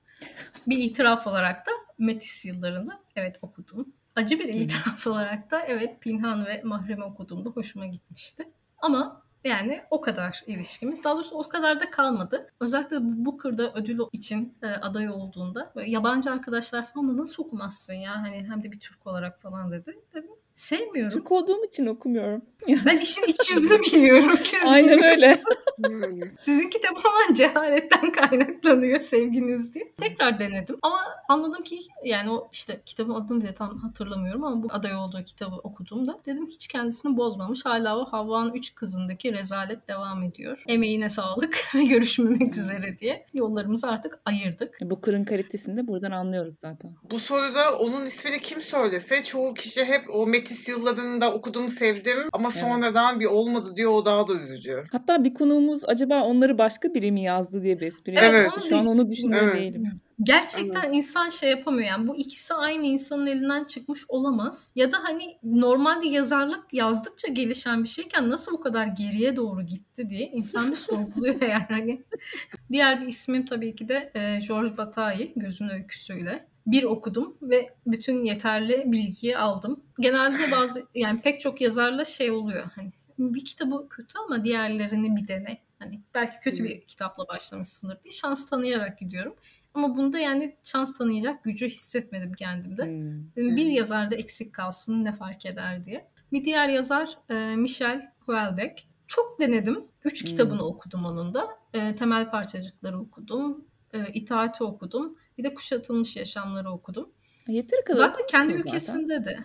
Bir itiraf olarak da Metis yıllarında evet okudum. Acı bir itiraf olarak da evet Pinhan ve Mahrem'i okuduğumda hoşuma gitmişti. Ama yani o kadar ilişkimiz. Daha doğrusu o kadar da kalmadı. Özellikle bu Booker'da ödül için e, aday olduğunda yabancı arkadaşlar falan da nasıl okumazsın ya? Hani hem de bir Türk olarak falan dedi. Dedim sevmiyorum. Türk olduğum için okumuyorum. Ben işin iç yüzünü biliyorum. Siz Aynen öyle. Hmm. Sizinki tamamen cehaletten kaynaklanıyor sevginiz diye. Tekrar denedim ama anladım ki yani o işte kitabın adını bile tam hatırlamıyorum ama bu aday olduğu kitabı okuduğumda dedim hiç kendisini bozmamış. Hala o Havva'nın üç kızındaki rezalet devam ediyor. Emeğine sağlık ve görüşmemek üzere diye yollarımızı artık ayırdık. Bu kırın kalitesini de buradan anlıyoruz zaten. Bu soruda onun ismini kim söylese çoğu kişi hep o Metis yıllarında okuduğumu sevdim ama Evet. sonradan bir olmadı diyor o daha da üzücü. Hatta bir konuğumuz acaba onları başka biri mi yazdı diye bir espri Evet, yapmıştı. onu Şu an onu düşün- düşünüyor Evet. değilim. Gerçekten insan şey yapamıyor yani bu ikisi aynı insanın elinden çıkmış olamaz. Ya da hani normalde yazarlık yazdıkça gelişen bir şeyken nasıl bu kadar geriye doğru gitti diye insan bir sorguluyor yani. Hani diğer bir ismim tabii ki de e, George Bataille Gözün Öyküsü'yle. Bir okudum ve bütün yeterli bilgiyi aldım. Genelde bazı yani pek çok yazarla şey oluyor hani bir kitabı kötü ama diğerlerini bir dene. Hani belki kötü bir kitapla başlamışsındır diye şans tanıyarak gidiyorum. Ama bunda yani şans tanıyacak gücü hissetmedim kendimde. Hmm. Bir Hmm. yazarda eksik kalsın ne fark eder diye. Bir diğer yazar e, Michel Houellebecq. Çok denedim. Üç Hmm. kitabını okudum onun da. E, temel parçacıkları okudum. E, İtaati okudum. Bir de kuşatılmış yaşamları okudum. Yeteri kadar Zaten kendi okumuşsun zaten. ülkesinde de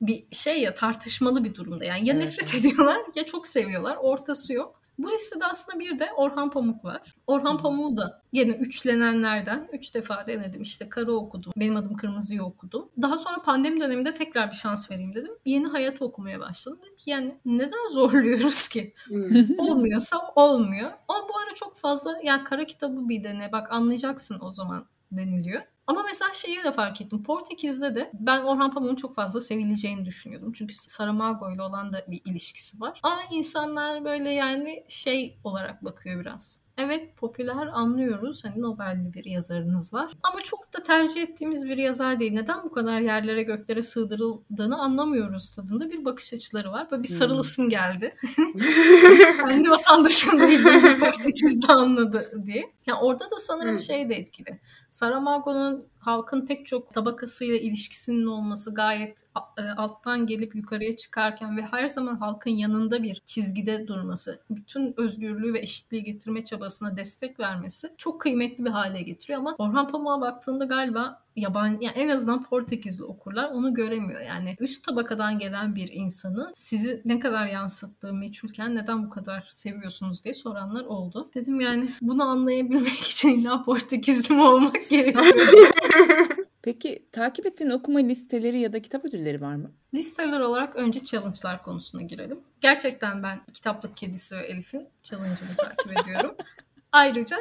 bir şey ya tartışmalı bir durumda. Yani ya Evet, nefret ediyorlar ya çok seviyorlar. Ortası yok. Bu listede aslında bir de Orhan Pamuk var. Orhan. Pamuk'u da yine üçlenenlerden üç defa denedim. İşte Kara okudum. Benim adım Kırmızı'yı okudum. Daha sonra pandemi döneminde tekrar bir şans vereyim dedim. Yeni Hayat'ı okumaya başladım. Dedim ki yani neden zorluyoruz ki? Olmuyorsa olmuyor. Ama bu ara çok fazla ya kara kitabı bir dene bak anlayacaksın o zaman deniliyor. Ama mesela şeyi de fark ettim. Portekiz'de de ben Orhan Pamuk'un çok fazla sevileceğini düşünüyordum. Çünkü Saramago ile olan da bir ilişkisi var. Ama insanlar böyle yani şey olarak bakıyor biraz. Evet popüler anlıyoruz. Hani Nobel'li bir yazarınız var. Ama çok da tercih ettiğimiz bir yazar değil. Neden bu kadar yerlere göklere sığdırıldığını anlamıyoruz tadında bir bakış açıları var. Böyle bir Hmm. sarılasım geldi. kendi vatandaşım değil de Portekiz'de anladı diye. Ya orada da sanırım Hmm. şey de etkili. Saramago'nun halkın pek çok tabakasıyla ilişkisinin olması gayet e, alttan gelip yukarıya çıkarken ve her zaman halkın yanında bir çizgide durması, bütün özgürlüğü ve eşitliği getirme çabasına destek vermesi çok kıymetli bir hale getiriyor. Ama Orhan Pamuk'a baktığında galiba yabancı yani en azından Portekizli okurlar onu göremiyor. Yani üst tabakadan gelen bir insanı sizi ne kadar yansıttığı meçhulken neden bu kadar seviyorsunuz diye soranlar oldu. Dedim yani bunu anlayabilmek için illa Portekizli mi olmak gerekiyor? Peki takip ettiğin okuma listeleri ya da kitap ödülleri var mı? Listeler olarak önce challenge'lar konusuna girelim. Gerçekten ben Kitaplık Kedisi Elif'in challenge'ını takip ediyorum. Ayrıca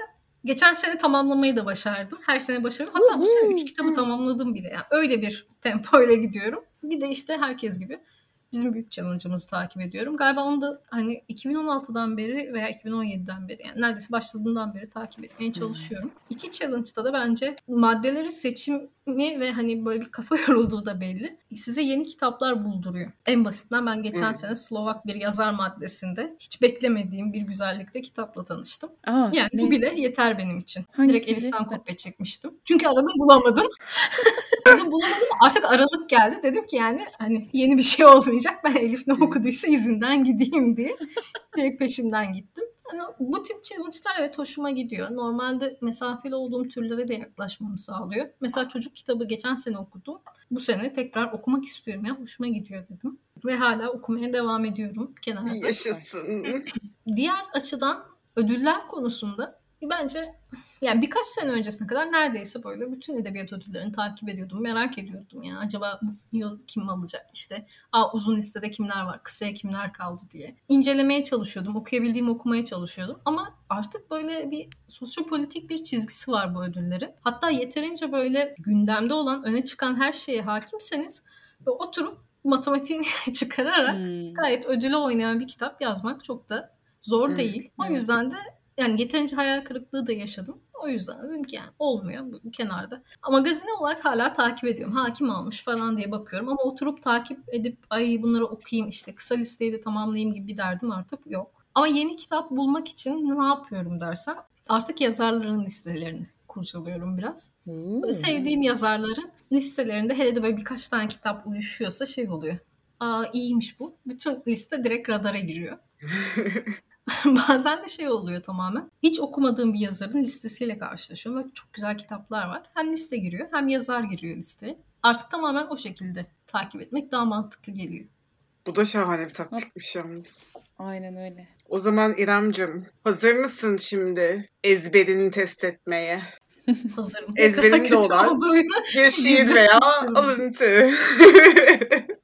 Geçen sene tamamlamayı da başardım. Her sene başarıyorum. Hatta bu sene 3 Woohoo! kitabı tamamladım bile. Yani öyle bir tempoyla gidiyorum. Bir de işte herkes gibi bizim büyük challenge'ımızı takip ediyorum. Galiba onu da hani 2016'dan beri veya 2017'den beri yani neredeyse başladığından beri takip etmeye Hmm. çalışıyorum. İki challenge'da da bence maddeleri seçimi ve hani böyle bir kafa yorulduğu da belli. Size yeni kitaplar bulduruyor. En basitinden ben geçen Hmm. sene Slovak bir yazar maddesinde hiç beklemediğim bir güzellikte kitapla tanıştım. Aa, Yani ne? bu bile yeter benim için. Hangisiydi? Direkt Elif'ten kopya çekmiştim. Çünkü aradım bulamadım. aradım bulamadım. Artık aralık geldi. Dedim ki yani hani yeni bir şey olmayacak. Ben Elif ne okuduysa izinden gideyim diye. Direkt peşinden gittim. Hani bu tip challenge'lar evet hoşuma gidiyor. Normalde mesafeli olduğum türlere de yaklaşmamı sağlıyor. Mesela çocuk kitabı geçen sene okudum. Bu sene tekrar okumak istiyorum ya. Hoşuma gidiyor dedim. Ve hala okumaya devam ediyorum kenarda. Yaşasın. Diğer açıdan ödüller konusunda bence yani birkaç sene öncesine kadar neredeyse böyle bütün edebiyat ödüllerini takip ediyordum. Merak ediyordum yani acaba bu yıl kim alacak işte Aa, uzun listede kimler var kısaya kimler kaldı diye. İncelemeye çalışıyordum okuyabildiğimi okumaya çalışıyordum ama artık böyle bir sosyopolitik bir çizgisi var bu ödüllerin. Hatta yeterince böyle gündemde olan öne çıkan her şeye hakimseniz ve oturup matematiğini çıkararak Hmm. gayet ödüle oynayan bir kitap yazmak çok da zor Hmm, değil. O evet. yüzden de yani yeterince hayal kırıklığı da yaşadım. O yüzden de dedim ki yani olmuyor bu kenarda. Ama magazine olarak hala takip ediyorum. Hakim almış falan diye bakıyorum. Ama oturup takip edip ay bunları okuyayım işte kısa listeyi de tamamlayayım gibi bir derdim artık yok. Ama yeni kitap bulmak için ne yapıyorum dersen artık yazarların listelerini kurcalıyorum biraz. Böyle sevdiğim yazarların listelerinde hele de böyle birkaç tane kitap uyuşuyorsa şey oluyor. Aa iyiymiş bu. Bütün liste direkt radara giriyor. Bazen de şey oluyor tamamen. Hiç okumadığım bir yazarın listesiyle karşılaşıyorum. Böyle çok güzel kitaplar var. Hem liste giriyor hem yazar giriyor listeye. Artık tamamen o şekilde takip etmek daha mantıklı geliyor. Bu da şahane bir taktikmiş yalnız. Aynen öyle. O zaman İremcim hazır mısın şimdi ezberini test etmeye? Hazırım. Ezberimde olan bir şiir veya alıntı.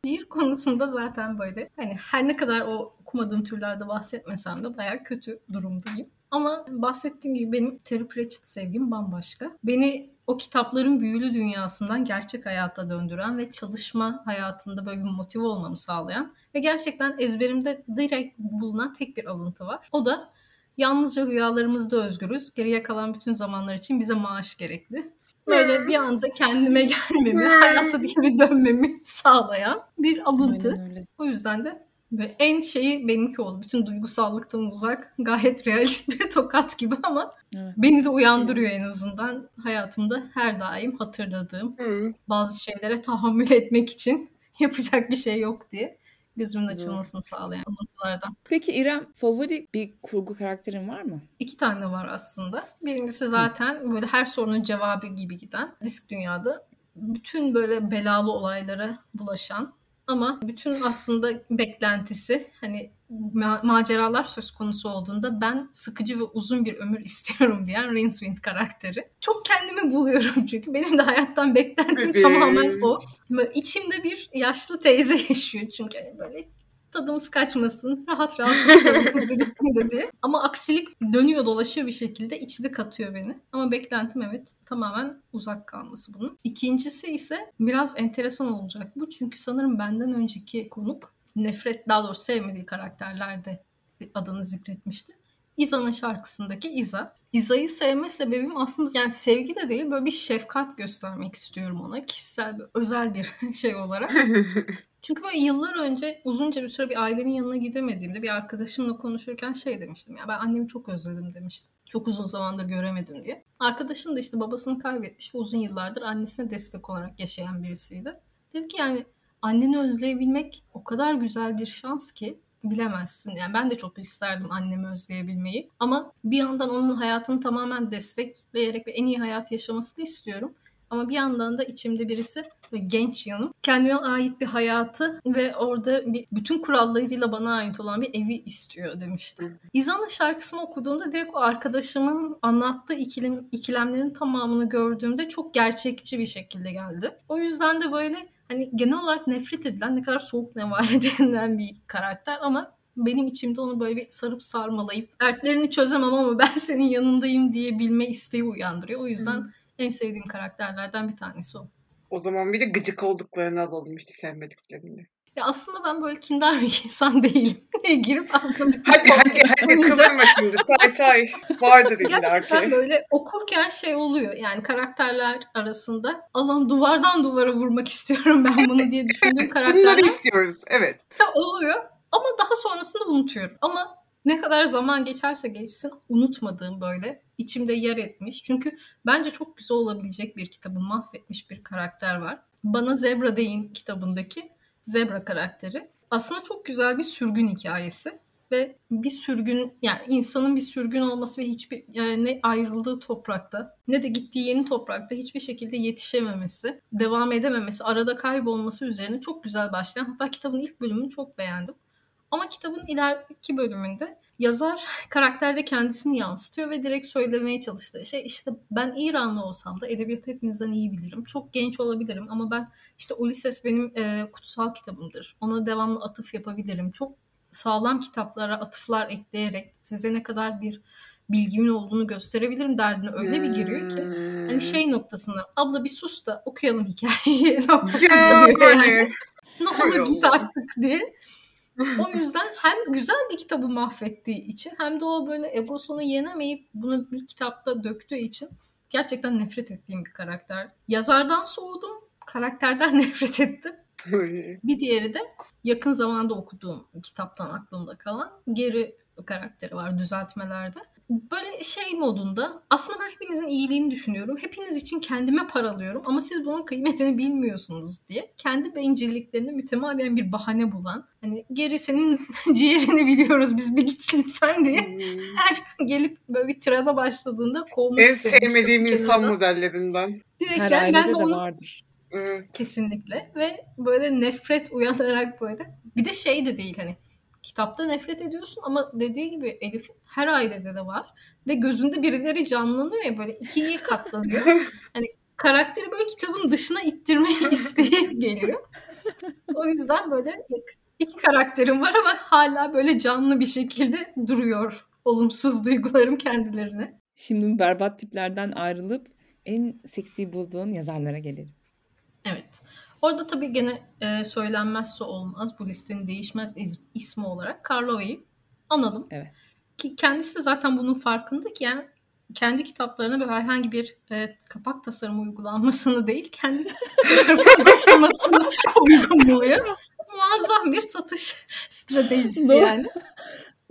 Şiir konusunda zaten böyle hani her ne kadar o okumadığım türlerde bahsetmesem de bayağı kötü durumdayım. Ama bahsettiğim gibi benim Terry Pratchett sevgim bambaşka. Beni o kitapların büyülü dünyasından gerçek hayata döndüren ve çalışma hayatında böyle bir motive olmamı sağlayan ve gerçekten ezberimde direkt bulunan tek bir alıntı var. O da yalnızca rüyalarımızda özgürüz. Geriye kalan bütün zamanlar için bize maaş gerekli. Böyle bir anda kendime gelmemi, hayata geri dönmemi sağlayan bir alıntı. O yüzden de ve en şeyi benimki oldu. Bütün duygusallıktan uzak, gayet realist bir tokat gibi ama Evet. beni de uyandırıyor en azından. Hayatımda her daim hatırladığım Hı. bazı şeylere tahammül etmek için yapacak bir şey yok diye gözümün açılmasını sağlayan alıntılardan. Peki İrem favori bir kurgu karakterin var mı? İki tane var aslında. Birincisi zaten böyle her sorunun cevabı gibi giden disk dünyada bütün böyle belalı olaylara bulaşan ama bütün aslında beklentisi hani ma- maceralar söz konusu olduğunda ben sıkıcı ve uzun bir ömür istiyorum diyen Rincewind karakteri. Çok kendimi buluyorum çünkü benim de hayattan beklentim Bebeğim. tamamen o. Böyle içimde bir yaşlı teyze yaşıyor çünkü hani böyle tadımız kaçmasın, rahat rahat oturalım huzur içinde diye. Ama aksilik dönüyor dolaşıyor bir şekilde içli katıyor beni. Ama beklentim evet tamamen uzak kalması bunun. İkincisi ise biraz enteresan olacak bu. Çünkü sanırım benden önceki konuk nefret daha doğrusu sevmediği karakterlerde adını zikretmişti. İza'nın şarkısındaki İza. İza'yı sevme sebebim aslında yani sevgi de değil böyle bir şefkat göstermek istiyorum ona. Kişisel bir, özel bir şey olarak. Çünkü böyle yıllar önce uzunca bir süre bir ailemin yanına gidemediğimde bir arkadaşımla konuşurken şey demiştim ya ben annemi çok özledim demiştim. Çok uzun zamandır göremedim diye. Arkadaşım da işte babasını kaybetmiş ve uzun yıllardır annesine destek olarak yaşayan birisiydi. Dedi ki yani anneni özleyebilmek o kadar güzel bir şans ki bilemezsin. Yani ben de çok isterdim annemi özleyebilmeyi. Ama bir yandan onun hayatını tamamen destekleyerek ve en iyi hayat yaşamasını istiyorum. Ama bir yandan da içimde birisi ve genç yanım kendime ait bir hayatı ve orada bir, bütün kurallarıyla bana ait olan bir evi istiyor demişti. İza'nın şarkısını okuduğumda direkt o arkadaşımın anlattığı ikilem, ikilemlerin tamamını gördüğümde çok gerçekçi bir şekilde geldi. O yüzden de böyle hani genel olarak nefret edilen ne kadar soğuk nevale denilen bir karakter ama benim içimde onu böyle bir sarıp sarmalayıp dertlerini çözemem ama ben senin yanındayım diyebilme isteği uyandırıyor. O yüzden Hı. en sevdiğim karakterlerden bir tanesi o. O zaman bir de gıcık olduklarını alalım hiç sevmediklerini. Ya aslında ben böyle kindar bir insan değilim. Girip aslında bütün Hadi hadi hadi kıvırma şimdi say say. Vardır illa Gerçekten ki. böyle okurken şey oluyor yani karakterler arasında Allah'ım duvardan duvara vurmak istiyorum ben bunu diye düşündüğüm Bunları karakterler istiyoruz. Evet. de oluyor ama daha sonrasında unutuyorum. Ama ne kadar zaman geçerse geçsin unutmadığım böyle içimde yer etmiş. Çünkü bence çok güzel olabilecek bir kitabı mahvetmiş bir karakter var. Bana Zebra Deyin kitabındaki Zebra karakteri. Aslında çok güzel bir sürgün hikayesi ve bir sürgün yani insanın bir sürgün olması ve hiçbir yani ne ayrıldığı toprakta ne de gittiği yeni toprakta hiçbir şekilde yetişememesi, devam edememesi, arada kaybolması üzerine çok güzel başlayan hatta kitabın ilk bölümünü çok beğendim. Ama kitabın ileriki bölümünde yazar karakterde kendisini yansıtıyor ve direkt söylemeye çalıştığı şey işte ben İranlı olsam da edebiyatı hepinizden iyi bilirim. Çok genç olabilirim ama ben işte Ulysses benim e, kutsal kitabımdır. Ona devamlı atıf yapabilirim. Çok sağlam kitaplara atıflar ekleyerek size ne kadar bir bilgimin olduğunu gösterebilirim derdine öyle bir giriyor ki Hmm. hani şey noktasına abla bir sus da okuyalım hikayeyi noktasında diyor yani. Ne olur git artık diye. O yüzden hem güzel bir kitabı mahvettiği için hem de o böyle egosunu yenemeyip bunu bir kitapta döktüğü için gerçekten nefret ettiğim bir karakter. Yazardan soğudum, karakterden nefret ettim. Bir diğeri de yakın zamanda okuduğum kitaptan aklımda kalan geri karakteri var düzeltmelerde. Böyle şey modunda aslında ben hepinizin iyiliğini düşünüyorum. Hepiniz için kendime paralıyorum ama siz bunun kıymetini bilmiyorsunuz diye. Kendi bencilliklerini mütemadiyen bir bahane bulan. Hani geri senin ciğerini biliyoruz biz bir gitsin lütfen diye. Hmm. Her gelip böyle bir tirada başladığında kovmak en sevmediğim insan kenarına. modellerinden. Direkt Her yani ben de de onu vardır. Evet. Kesinlikle ve böyle nefret uyanarak böyle bir de şey de değil hani kitapta nefret ediyorsun ama dediği gibi Elif'in her ailede de var ve gözünde birileri canlanıyor ya böyle ikiye katlanıyor. Karakteri böyle kitabın dışına ittirme isteği geliyor. O yüzden böyle iki karakterim var ama hala böyle canlı bir şekilde duruyor olumsuz duygularım kendilerine. Şimdi berbat tiplerden ayrılıp en seksi bulduğun yazarlara gelelim. Evet. Orada tabii gene e, söylenmezse olmaz bu listenin değişmez iz- ismi olarak Karlova'yı analım. Evet. Ki kendisi de zaten bunun farkında ki yani kendi kitaplarına böyle herhangi bir e, kapak tasarımı uygulanmasını değil, kendi fotoğrafı basılmasını uygun buluyor. Muazzam bir satış stratejisi Doğru. yani.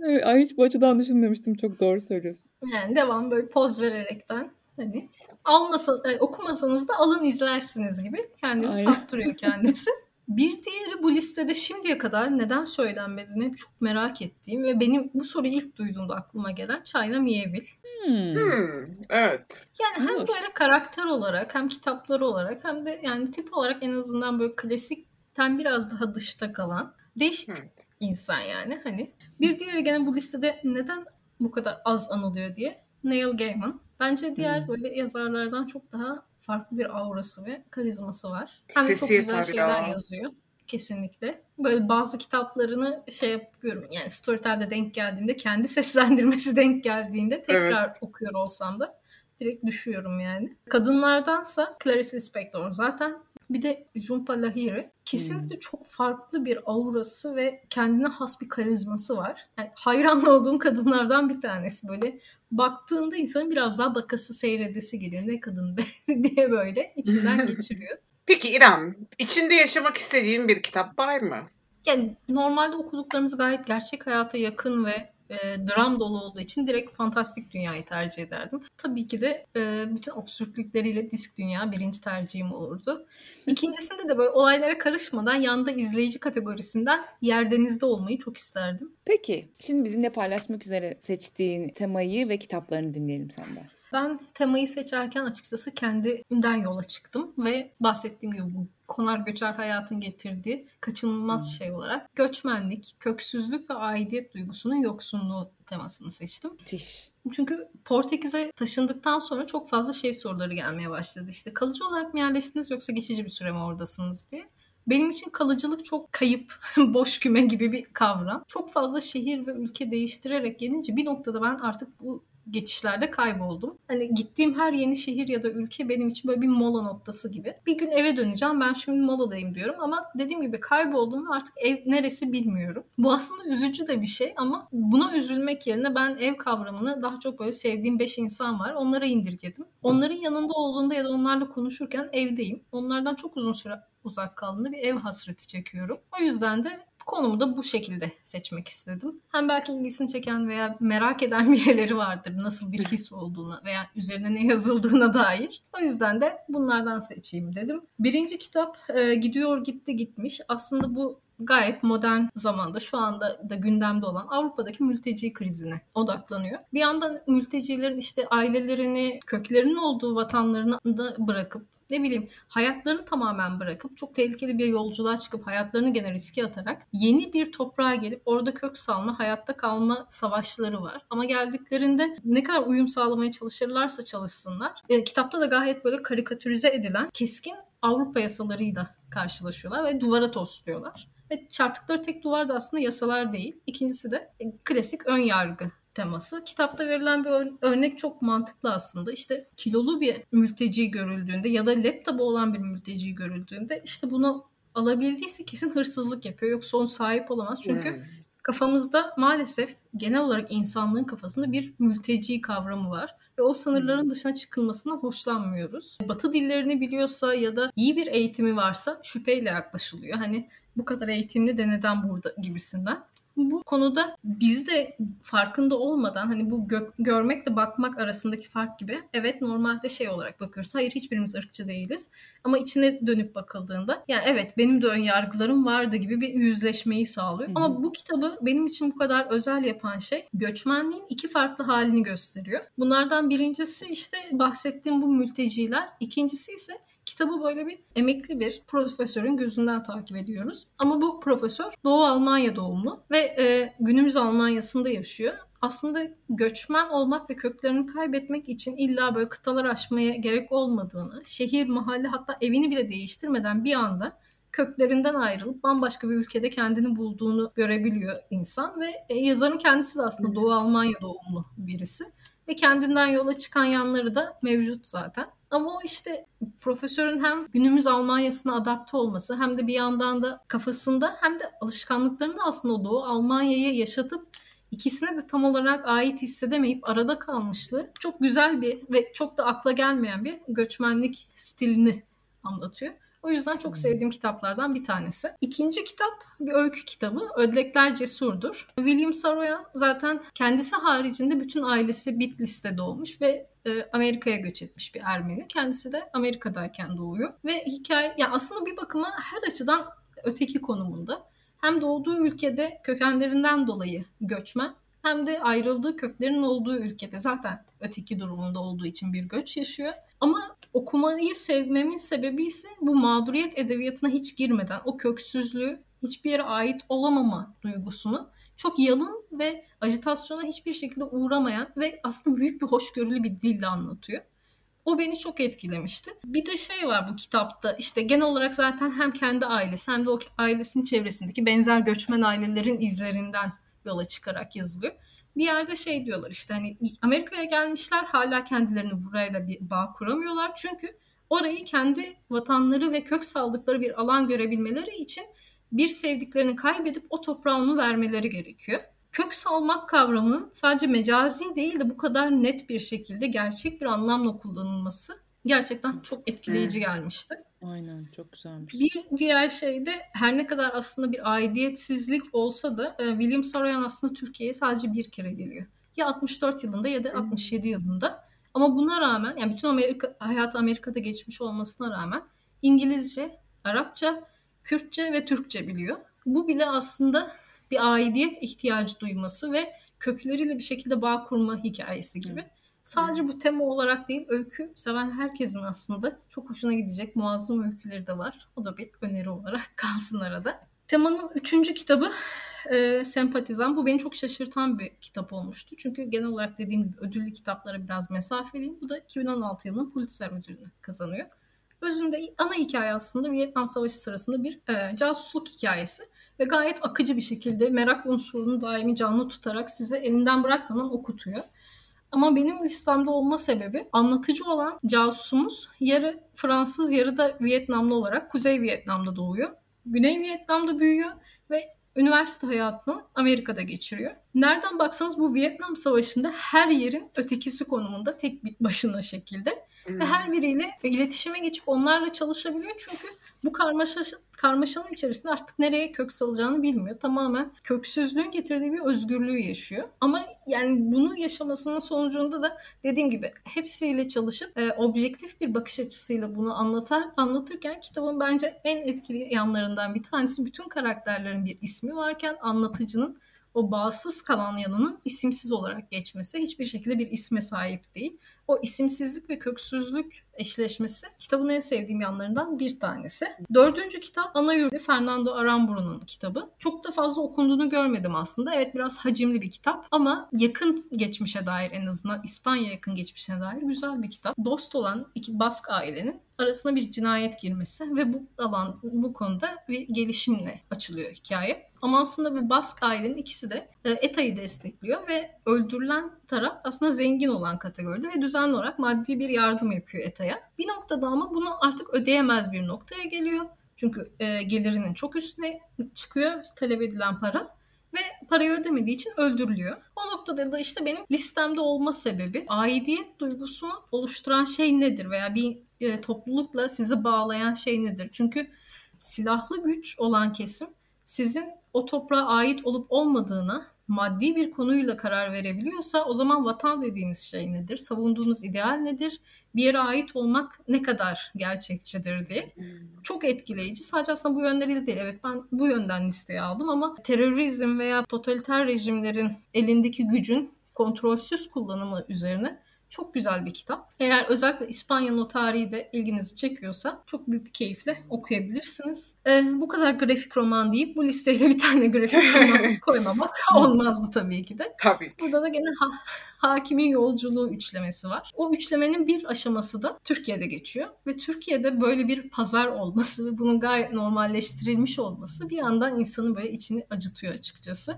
Evet, ay hiç bu açıdan düşünmemiştim. Çok doğru söylüyorsun. Yani devam böyle poz vererekten hani almasa, e, okumasanız da alın izlersiniz gibi kendini Aynen. sattırıyor kendisi. Bir diğeri bu listede şimdiye kadar neden söylenmediğini hep çok merak ettiğim ve benim bu soruyu ilk duyduğumda aklıma gelen China Mieville. Hmm. Hmm, evet. Yani hem Olur. böyle karakter olarak hem kitapları olarak hem de yani tip olarak en azından böyle klasikten biraz daha dışta kalan değişik Evet. insan yani hani. Bir diğeri gene bu listede neden bu kadar az anılıyor diye Neil Gaiman. Bence diğer Hmm. böyle yazarlardan çok daha farklı bir aurası ve karizması var. Hem Sesi çok güzel şeyler ya. yazıyor. Kesinlikle. Böyle bazı kitaplarını şey yapıyorum yani Storytel'de denk geldiğimde kendi seslendirmesi denk geldiğinde tekrar okuyor olsam da direkt düşüyorum yani. Kadınlardansa Clarice Lispector zaten bir de Jhumpa Lahiri kesinlikle çok farklı bir aurası ve kendine has bir karizması var. Yani hayran olduğum kadınlardan bir tanesi böyle baktığında insanın biraz daha bakası seyredesi geliyor. Ne kadın be diye böyle içinden geçiriyor. Peki İrem, içinde yaşamak istediğin bir kitap var mı? Yani normalde okuduklarımız gayet gerçek hayata yakın ve e, dram dolu olduğu için direkt fantastik dünyayı tercih ederdim. Tabii ki de e, bütün absürtlükleriyle disk dünya birinci tercihim olurdu. İkincisinde de böyle olaylara karışmadan yanda izleyici kategorisinden yerdenizde olmayı çok isterdim. Peki, şimdi bizimle paylaşmak üzere seçtiğin temayı ve kitaplarını dinleyelim senden. Ben temayı seçerken açıkçası kendimden yola çıktım ve bahsettiğim gibi bu konar göçer hayatın getirdiği kaçınılmaz şey olarak göçmenlik, köksüzlük ve aidiyet duygusunun yoksunluğu temasını seçtim. Çiş. Çünkü Portekiz'e taşındıktan sonra çok fazla şey soruları gelmeye başladı. İşte kalıcı olarak mı yerleştiniz yoksa geçici bir süre mi oradasınız diye. Benim için kalıcılık çok kayıp, boş küme gibi bir kavram. Çok fazla şehir ve ülke değiştirerek gelince bir noktada ben artık bu geçişlerde kayboldum. Hani gittiğim her yeni şehir ya da ülke benim için böyle bir mola noktası gibi. Bir gün eve döneceğim ben şimdi moladayım diyorum ama dediğim gibi kayboldum ve artık ev neresi bilmiyorum. Bu aslında üzücü de bir şey ama buna üzülmek yerine ben ev kavramını daha çok böyle sevdiğim 5 insan var. Onlara indirgedim. Onların yanında olduğunda ya da onlarla konuşurken evdeyim. Onlardan çok uzun süre uzak kaldığında bir ev hasreti çekiyorum. O yüzden de konumu da bu şekilde seçmek istedim. Hem belki ilgisini çeken veya merak eden birileri vardır nasıl bir his olduğunu veya üzerine ne yazıldığına dair. O yüzden de bunlardan seçeyim dedim. Birinci kitap e, Gidiyor Gitti Gitmiş. Aslında bu gayet modern zamanda şu anda da gündemde olan Avrupa'daki mülteci krizine odaklanıyor. Bir yandan mültecilerin işte ailelerini, köklerinin olduğu vatanlarını da bırakıp ne bileyim hayatlarını tamamen bırakıp çok tehlikeli bir yolculuğa çıkıp hayatlarını gene riske atarak yeni bir toprağa gelip orada kök salma, hayatta kalma savaşları var. Ama geldiklerinde ne kadar uyum sağlamaya çalışırlarsa çalışsınlar. E, kitapta da gayet böyle karikatürize edilen keskin Avrupa yasalarıyla karşılaşıyorlar ve duvara tosluyorlar. Ve çarptıkları tek duvar da aslında yasalar değil. İkincisi de e, klasik ön yargı teması. Kitapta verilen bir örnek çok mantıklı aslında. İşte kilolu bir mülteci görüldüğünde ya da laptopu olan bir mülteci görüldüğünde işte bunu alabildiyse kesin hırsızlık yapıyor. Yoksa onu sahip olamaz. Çünkü hmm. kafamızda maalesef genel olarak insanlığın kafasında bir mülteci kavramı var. Ve o sınırların dışına çıkılmasından hoşlanmıyoruz. Batı dillerini biliyorsa ya da iyi bir eğitimi varsa şüpheyle yaklaşılıyor. Hani bu kadar eğitimli de neden burada gibisinden bu konuda biz de farkında olmadan hani bu gö- görmekle bakmak arasındaki fark gibi evet normalde şey olarak bakıyoruz. Hayır hiçbirimiz ırkçı değiliz. Ama içine dönüp bakıldığında yani evet benim de ön yargılarım vardı gibi bir yüzleşmeyi sağlıyor. Hı-hı. Ama bu kitabı benim için bu kadar özel yapan şey göçmenliğin iki farklı halini gösteriyor. Bunlardan birincisi işte bahsettiğim bu mülteciler. İkincisi ise Kitabı böyle bir emekli bir profesörün gözünden takip ediyoruz. Ama bu profesör Doğu Almanya doğumlu ve e, günümüz Almanya'sında yaşıyor. Aslında göçmen olmak ve köklerini kaybetmek için illa böyle kıtalar aşmaya gerek olmadığını, şehir, mahalle hatta evini bile değiştirmeden bir anda köklerinden ayrılıp bambaşka bir ülkede kendini bulduğunu görebiliyor insan ve e, yazarın kendisi de aslında Doğu Almanya doğumlu birisi ve kendinden yola çıkan yanları da mevcut zaten. Ama o işte profesörün hem günümüz Almanya'sına adapte olması hem de bir yandan da kafasında hem de alışkanlıklarında aslında o Doğu Almanya'yı yaşatıp ikisine de tam olarak ait hissedemeyip arada kalmışlığı çok güzel bir ve çok da akla gelmeyen bir göçmenlik stilini anlatıyor. O yüzden çok sevdiğim kitaplardan bir tanesi. İkinci kitap bir öykü kitabı. Ödlekler Cesurdur. William Saroyan zaten kendisi haricinde bütün ailesi Bitlis'te doğmuş ve e, Amerika'ya göç etmiş bir Ermeni. Kendisi de Amerika'dayken doğuyor. Ve hikaye yani aslında bir bakıma her açıdan öteki konumunda. Hem doğduğu ülkede kökenlerinden dolayı göçmen hem de ayrıldığı köklerin olduğu ülkede zaten öteki durumunda olduğu için bir göç yaşıyor. Ama okumayı sevmemin sebebi ise bu mağduriyet edebiyatına hiç girmeden o köksüzlüğü, hiçbir yere ait olamama duygusunu çok yalın ve ajitasyona hiçbir şekilde uğramayan ve aslında büyük bir hoşgörülü bir dille anlatıyor. O beni çok etkilemişti. Bir de şey var bu kitapta işte genel olarak zaten hem kendi ailesi hem de o ailesinin çevresindeki benzer göçmen ailelerin izlerinden yola çıkarak yazılıyor. Bir yerde şey diyorlar işte hani Amerika'ya gelmişler hala kendilerini burayla bir bağ kuramıyorlar. Çünkü orayı kendi vatanları ve kök saldıkları bir alan görebilmeleri için bir sevdiklerini kaybedip o toprağa onu vermeleri gerekiyor. Kök salmak kavramının sadece mecazi değil de bu kadar net bir şekilde gerçek bir anlamla kullanılması gerçekten çok etkileyici gelmişti. Aynen çok güzelmiş. Bir diğer şey de her ne kadar aslında bir aidiyetsizlik olsa da e, William Saroyan aslında Türkiye'ye sadece bir kere geliyor. Ya 64 yılında ya da 67 yılında. Ama buna rağmen yani bütün Amerika hayatı Amerika'da geçmiş olmasına rağmen İngilizce, Arapça, Kürtçe ve Türkçe biliyor. Bu bile aslında bir aidiyet ihtiyacı duyması ve kökleriyle bir şekilde bağ kurma hikayesi gibi. Evet. Sadece bu tema olarak değil, öykü seven herkesin aslında çok hoşuna gidecek muazzam öyküleri de var. O da bir öneri olarak kalsın arada. Temanın üçüncü kitabı e, Sempatizan. Bu beni çok şaşırtan bir kitap olmuştu. Çünkü genel olarak dediğim gibi ödüllü kitaplara biraz mesafeliyim. Bu da 2016 yılının Pulitzer ödülünü kazanıyor. Özünde ana hikaye aslında Vietnam Savaşı sırasında bir e, casusluk hikayesi ve gayet akıcı bir şekilde merak unsurunu daimi canlı tutarak sizi elinden bırakmadan okutuyor. Ama benim listemde olma sebebi anlatıcı olan casusumuz yarı Fransız yarı da Vietnamlı olarak Kuzey Vietnam'da doğuyor. Güney Vietnam'da büyüyor ve üniversite hayatını Amerika'da geçiriyor. Nereden baksanız bu Vietnam Savaşı'nda her yerin ötekisi konumunda tek başına şekilde. Ve her biriyle iletişime geçip onlarla çalışabiliyor çünkü bu karmaşa, karmaşanın içerisinde artık nereye kök salacağını bilmiyor. Tamamen köksüzlüğün getirdiği bir özgürlüğü yaşıyor. Ama yani bunu yaşamasının sonucunda da dediğim gibi hepsiyle çalışıp e, objektif bir bakış açısıyla bunu anlatar anlatırken kitabın bence en etkili yanlarından bir tanesi bütün karakterlerin bir ismi varken anlatıcının o bağımsız kalan yanının isimsiz olarak geçmesi hiçbir şekilde bir isme sahip değil. O isimsizlik ve köksüzlük eşleşmesi kitabın en sevdiğim yanlarından bir tanesi. Dördüncü kitap Ana Yurdu Fernando Aramburu'nun kitabı. Çok da fazla okunduğunu görmedim aslında. Evet biraz hacimli bir kitap ama yakın geçmişe dair en azından İspanya yakın geçmişine dair güzel bir kitap. Dost olan iki Bask ailenin arasına bir cinayet girmesi ve bu alan bu konuda bir gelişimle açılıyor hikaye. Ama aslında bu Bask ailenin ikisi de e, ETA'yı destekliyor ve öldürülen taraf aslında zengin olan kategoride ve düzenli olarak maddi bir yardım yapıyor ETA'ya. Bir noktada ama bunu artık ödeyemez bir noktaya geliyor. Çünkü e, gelirinin çok üstüne çıkıyor talep edilen para ve parayı ödemediği için öldürülüyor. O noktada da işte benim listemde olma sebebi aidiyet duygusunu oluşturan şey nedir veya bir e, toplulukla sizi bağlayan şey nedir? Çünkü silahlı güç olan kesim sizin o toprağa ait olup olmadığına maddi bir konuyla karar verebiliyorsa o zaman vatan dediğiniz şey nedir? Savunduğunuz ideal nedir? Bir yere ait olmak ne kadar gerçekçidir diye. Çok etkileyici. Sadece aslında bu yönleriyle değil. Evet ben bu yönden listeye aldım ama terörizm veya totaliter rejimlerin elindeki gücün kontrolsüz kullanımı üzerine çok güzel bir kitap. Eğer özellikle İspanya'nın o tarihi de ilginizi çekiyorsa çok büyük bir keyifle okuyabilirsiniz. Ee, bu kadar grafik roman deyip bu listeye de bir tane grafik roman koymamak olmazdı tabii ki de. Tabii. Burada da gene ha, hakimin yolculuğu üçlemesi var. O üçlemenin bir aşaması da Türkiye'de geçiyor. Ve Türkiye'de böyle bir pazar olması ve bunun gayet normalleştirilmiş olması bir yandan insanın böyle içini acıtıyor açıkçası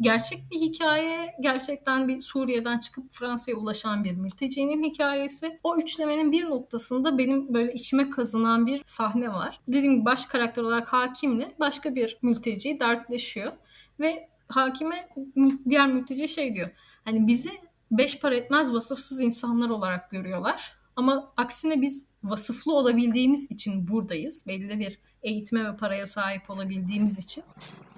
gerçek bir hikaye. Gerçekten bir Suriye'den çıkıp Fransa'ya ulaşan bir mültecinin hikayesi. O üçlemenin bir noktasında benim böyle içime kazınan bir sahne var. Dediğim gibi baş karakter olarak hakimle başka bir mülteci dertleşiyor. Ve hakime diğer mülteci şey diyor. Hani bizi beş para etmez vasıfsız insanlar olarak görüyorlar. Ama aksine biz vasıflı olabildiğimiz için buradayız. Belli bir eğitime ve paraya sahip olabildiğimiz için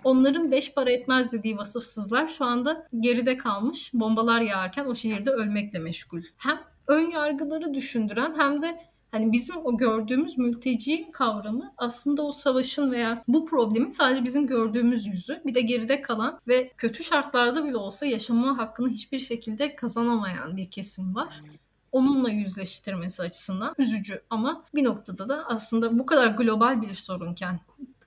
onların beş para etmez dediği vasıfsızlar şu anda geride kalmış bombalar yağarken o şehirde ölmekle meşgul. Hem ön yargıları düşündüren hem de hani bizim o gördüğümüz mülteci kavramı aslında o savaşın veya bu problemin sadece bizim gördüğümüz yüzü. Bir de geride kalan ve kötü şartlarda bile olsa yaşama hakkını hiçbir şekilde kazanamayan bir kesim var onunla yüzleştirmesi açısından üzücü ama bir noktada da aslında bu kadar global bir sorunken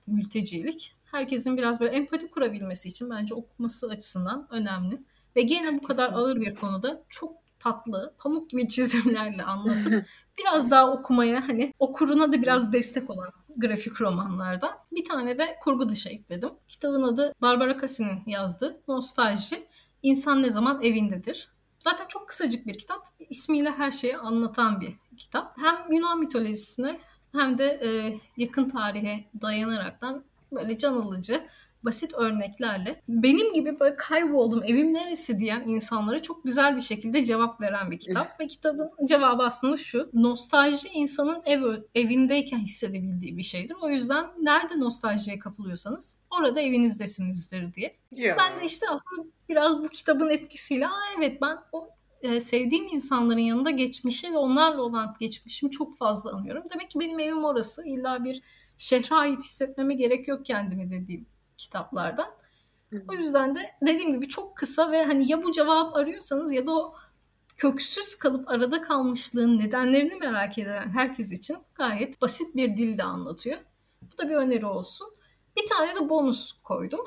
mültecilik herkesin biraz böyle empati kurabilmesi için bence okuması açısından önemli. Ve gene bu kadar ağır bir konuda çok tatlı, pamuk gibi çizimlerle anlatıp biraz daha okumaya hani okuruna da biraz destek olan grafik romanlardan. Bir tane de kurgu dışı ekledim. Kitabın adı Barbara Cassie'nin yazdığı Nostalji. İnsan ne zaman evindedir. Zaten çok kısacık bir kitap. İsmiyle her şeyi anlatan bir kitap. Hem Yunan mitolojisine hem de e, yakın tarihe dayanaraktan böyle can alıcı basit örneklerle benim gibi böyle kayboldum evim neresi diyen insanlara çok güzel bir şekilde cevap veren bir kitap. Ve kitabın cevabı aslında şu. Nostalji insanın ev evindeyken hissedebildiği bir şeydir. O yüzden nerede nostaljiye kapılıyorsanız orada evinizdesinizdir diye. Ya. Ben de işte aslında biraz bu kitabın etkisiyle Aa evet ben o e, sevdiğim insanların yanında geçmişi ve onlarla olan geçmişimi çok fazla anıyorum. Demek ki benim evim orası. İlla bir şehre ait hissetmeme gerek yok kendimi dediğim kitaplardan. O yüzden de dediğim gibi çok kısa ve hani ya bu cevap arıyorsanız ya da o köksüz kalıp arada kalmışlığın nedenlerini merak eden herkes için gayet basit bir dilde anlatıyor. Bu da bir öneri olsun. Bir tane de bonus koydum.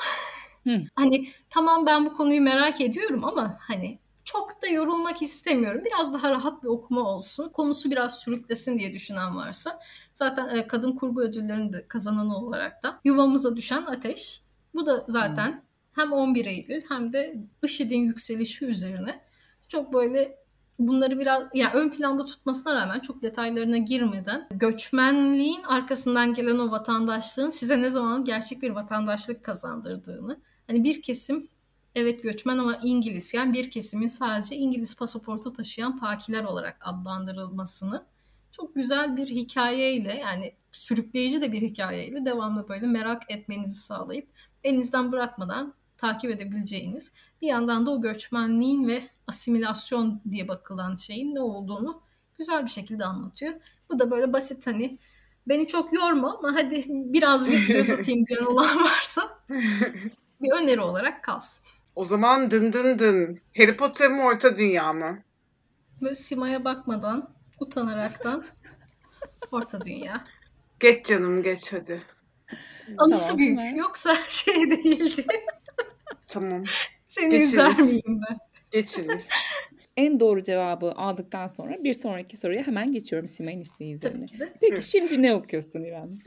hani tamam ben bu konuyu merak ediyorum ama hani çok da yorulmak istemiyorum. Biraz daha rahat bir okuma olsun. Konusu biraz sürüklesin diye düşünen varsa. Zaten e, kadın kurgu ödüllerinin de kazananı olarak da Yuvamıza Düşen Ateş. Bu da zaten hem 11 Eylül hem de IŞİD'in yükselişi üzerine çok böyle bunları biraz yani ön planda tutmasına rağmen çok detaylarına girmeden göçmenliğin arkasından gelen o vatandaşlığın size ne zaman gerçek bir vatandaşlık kazandırdığını hani bir kesim evet göçmen ama İngiliz yani bir kesimin sadece İngiliz pasaportu taşıyan pakiler olarak adlandırılmasını çok güzel bir hikayeyle yani sürükleyici de bir hikayeyle devamlı böyle merak etmenizi sağlayıp elinizden bırakmadan takip edebileceğiniz bir yandan da o göçmenliğin ve asimilasyon diye bakılan şeyin ne olduğunu güzel bir şekilde anlatıyor. Bu da böyle basit hani beni çok yorma ama hadi biraz bir göz atayım diyen olan varsa bir öneri olarak kalsın. O zaman dın dın dın. Harry Potter mı Orta Dünya mı? Böyle simaya bakmadan, utanaraktan orta dünya. Geç canım geç hadi. Anısı Tamam, büyük. hemen. Yoksa şey değildi. Tamam. Seni Geçiniz. üzer miyim ben? Geçiniz. En doğru cevabı aldıktan sonra bir sonraki soruya hemen geçiyorum Simay'ın isteği üzerine. Tabii ki de. Peki şimdi ne okuyorsun İrem?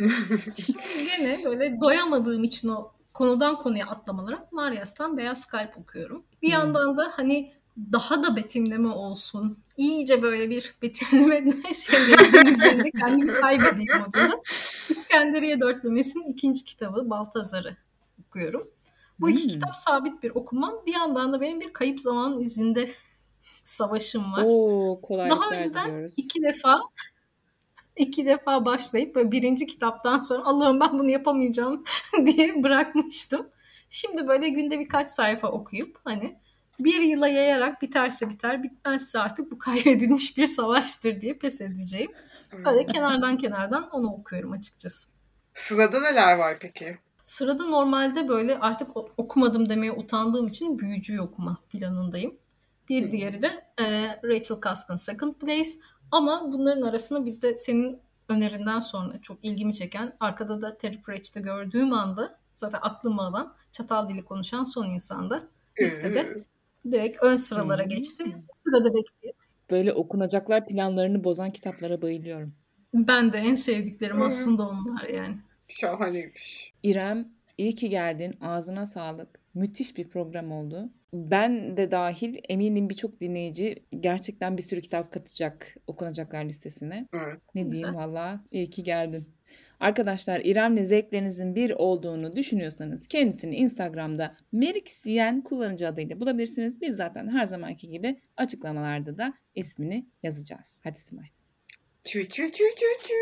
Şimdi gene böyle doyamadığım için o konudan konuya atlamalara Marias'tan Beyaz Kalp okuyorum. Bir Hmm. yandan da hani daha da betimleme olsun. İyice böyle bir betimleme şeyleri denizlerinde kendimi kaybedeyim modunda. İskenderiye Dörtlemesi'nin ikinci kitabı Baltazar'ı okuyorum. Bu iki Hmm. kitap sabit bir okumam. Bir yandan da benim bir kayıp zaman izinde savaşım var. Oo Daha önceden diliyoruz. iki defa iki defa başlayıp böyle birinci kitaptan sonra Allah'ım ben bunu yapamayacağım diye bırakmıştım. Şimdi böyle günde birkaç sayfa okuyup hani bir yıla yayarak biterse biter bitmezse artık bu kaybedilmiş bir savaştır diye pes edeceğim. Öyle kenardan kenardan onu okuyorum açıkçası. Sırada neler var peki? Sırada normalde böyle artık okumadım demeye utandığım için büyücüyü okuma planındayım. Bir Hmm. diğeri de e, Rachel Cusk'ın Second Place. Ama bunların arasında bir de senin önerinden sonra çok ilgimi çeken arkada da Terry Pratchett'i gördüğüm anda zaten aklıma alan çatal dili konuşan son insanda listede direkt ön sıralara geçti. Sırada bekliyor. Böyle okunacaklar planlarını bozan kitaplara bayılıyorum. Ben de en sevdiklerim aslında onlar yani. Şahaneymiş. İrem iyi ki geldin. Ağzına sağlık. Müthiş bir program oldu. Ben de dahil eminim birçok dinleyici gerçekten bir sürü kitap katacak okunacaklar listesine. Evet. Ne Güzel. diyeyim valla iyi ki geldin. Arkadaşlar İrem'le zevklerinizin bir olduğunu düşünüyorsanız kendisini Instagram'da Merixyen kullanıcı adıyla bulabilirsiniz. Biz zaten her zamanki gibi açıklamalarda da ismini yazacağız. Hadi Simay. Çü çü çü çü çü.